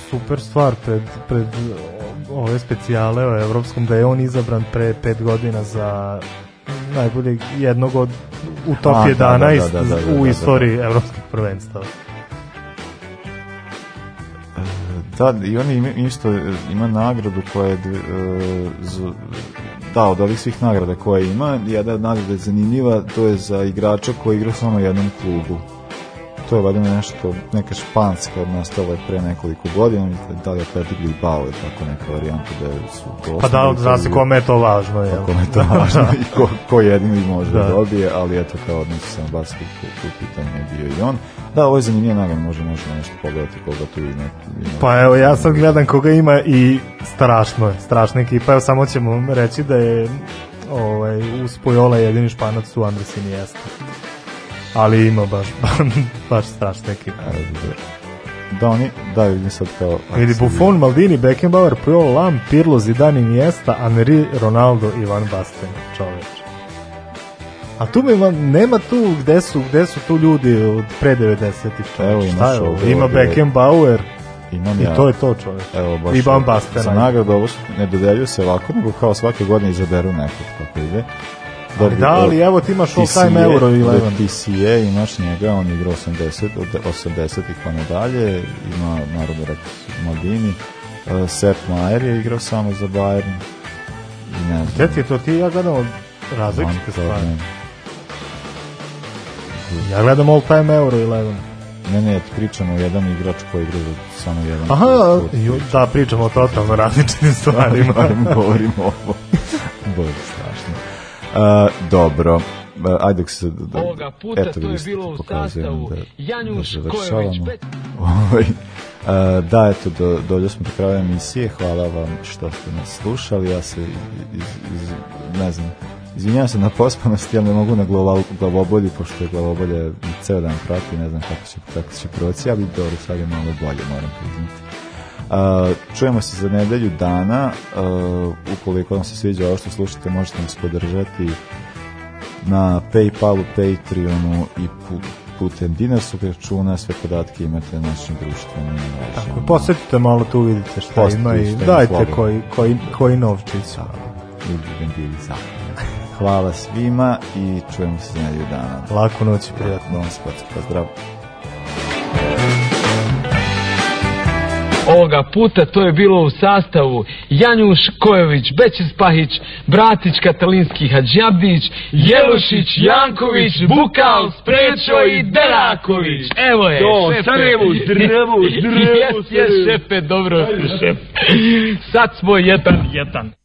super stvar pred, pred ove specijale o evropskom da je on izabran pre pet godina za najboljeg jednog od u top A, da, da, 11 da, da, da, da, u da. istoriji evropskih prvenstava. Da, i on ima, isto ima nagradu koja je e, z- da, od ovih svih nagrada koje ima, jedna nagrada je zanimljiva, to je za igrača koji igra samo u jednom klubu. To je valjda nešto, neka španska nastala je pre nekoliko godina, da li je Atletic Bilbao je tako neka varijanta da su to Pa da, zna se kome je to važno. Jel? Pa kome je to važno i ko, ko jedino i može da. Da. dobije, ali eto kao odnosi sam basket u, u pitanju je bio i on. Da, ovo je zanimljiva nagrada, može, možemo nešto pogledati koga tu ima. ima Pa evo, ja sad gledam koga ima i strašno je, strašna ekipa. Evo, samo ćemo reći da je ovaj, uz Pojola jedini španac u Andres Iniesta. Ali ima baš, baš strašna ekipa. Da, oni, da, vidim sad kao... Vidi Buffon, Maldini, Beckenbauer, Puyol, Lam, Pirlo, Zidane, Iniesta, Henry, Ronaldo i Van Basten, čoveč. A tu mi nema tu gde su, gde su tu ljudi od pre 90-ih Evo čoveč. imaš Šta je ovo? ovde, Ima. Beckenbauer Imam i ja. to je to čoveč. Evo, baš I Van Basten. Za nagradu ovo ne dodeljuju se ovako, nego kao svake godine izaberu nekog kako ide. Ali da, ali evo ti imaš all time Euro 11. da, TCA, imaš njega, on igra 80, od 80-ih pa nadalje, ima naravno Rex Maldini, uh, Sepp Maier je igrao samo za Bayern, i ne znam. Gde ti je to? Ti i ja gledamo različite stvari. Ja gledam all time Euro 11. Ne, ne, pričamo o jedan igrač koji igra za samo jedan Aha, jo, da, pričamo o totalno različitim stvarima. Barem govorimo ovo. Bože, strašno. Uh, dobro. Ajde dok se... Da, Ovoga puta eto, to je bilo u sastavu da, Janjuš da pet- Ovaj, da, eto, do, dođe smo do kraja emisije. Hvala vam što ste nas slušali. Ja se iz, iz, ne znam, Izvinjavam se na pospanosti, ali ne mogu na glavobolju, pošto je glavobolje ceo dan prati, ne znam kako će, kako će proći, ali dobro, sad je malo bolje, moram priznati. Čujemo se za nedelju dana, uh, ukoliko vam se sviđa ovo što slušate, možete nas podržati na Paypalu, Patreonu i pu- putem dinarskog računa, sve podatke imate na našim društvenim Tako, mrežama. posetite malo tu, vidite šta Posetite ima i ima dajte slobodno. koji, koji, koji novčić. Zahvalni. Hvala svima i čujemo se za nedelju dana. Laku noć i prijatno. Pozdrav. Ovoga puta to je bilo u sastavu Janjuš Kojović, Bećis Pahić, Bratić Katalinski Hadžabdić, Jelušić, Janković, Bukal, Sprečo i Deraković. Evo je, To, šefe. Sarajevo, zdravo, zdravo, Jes, jes, šefe, dobro. Sad smo jedan, jedan.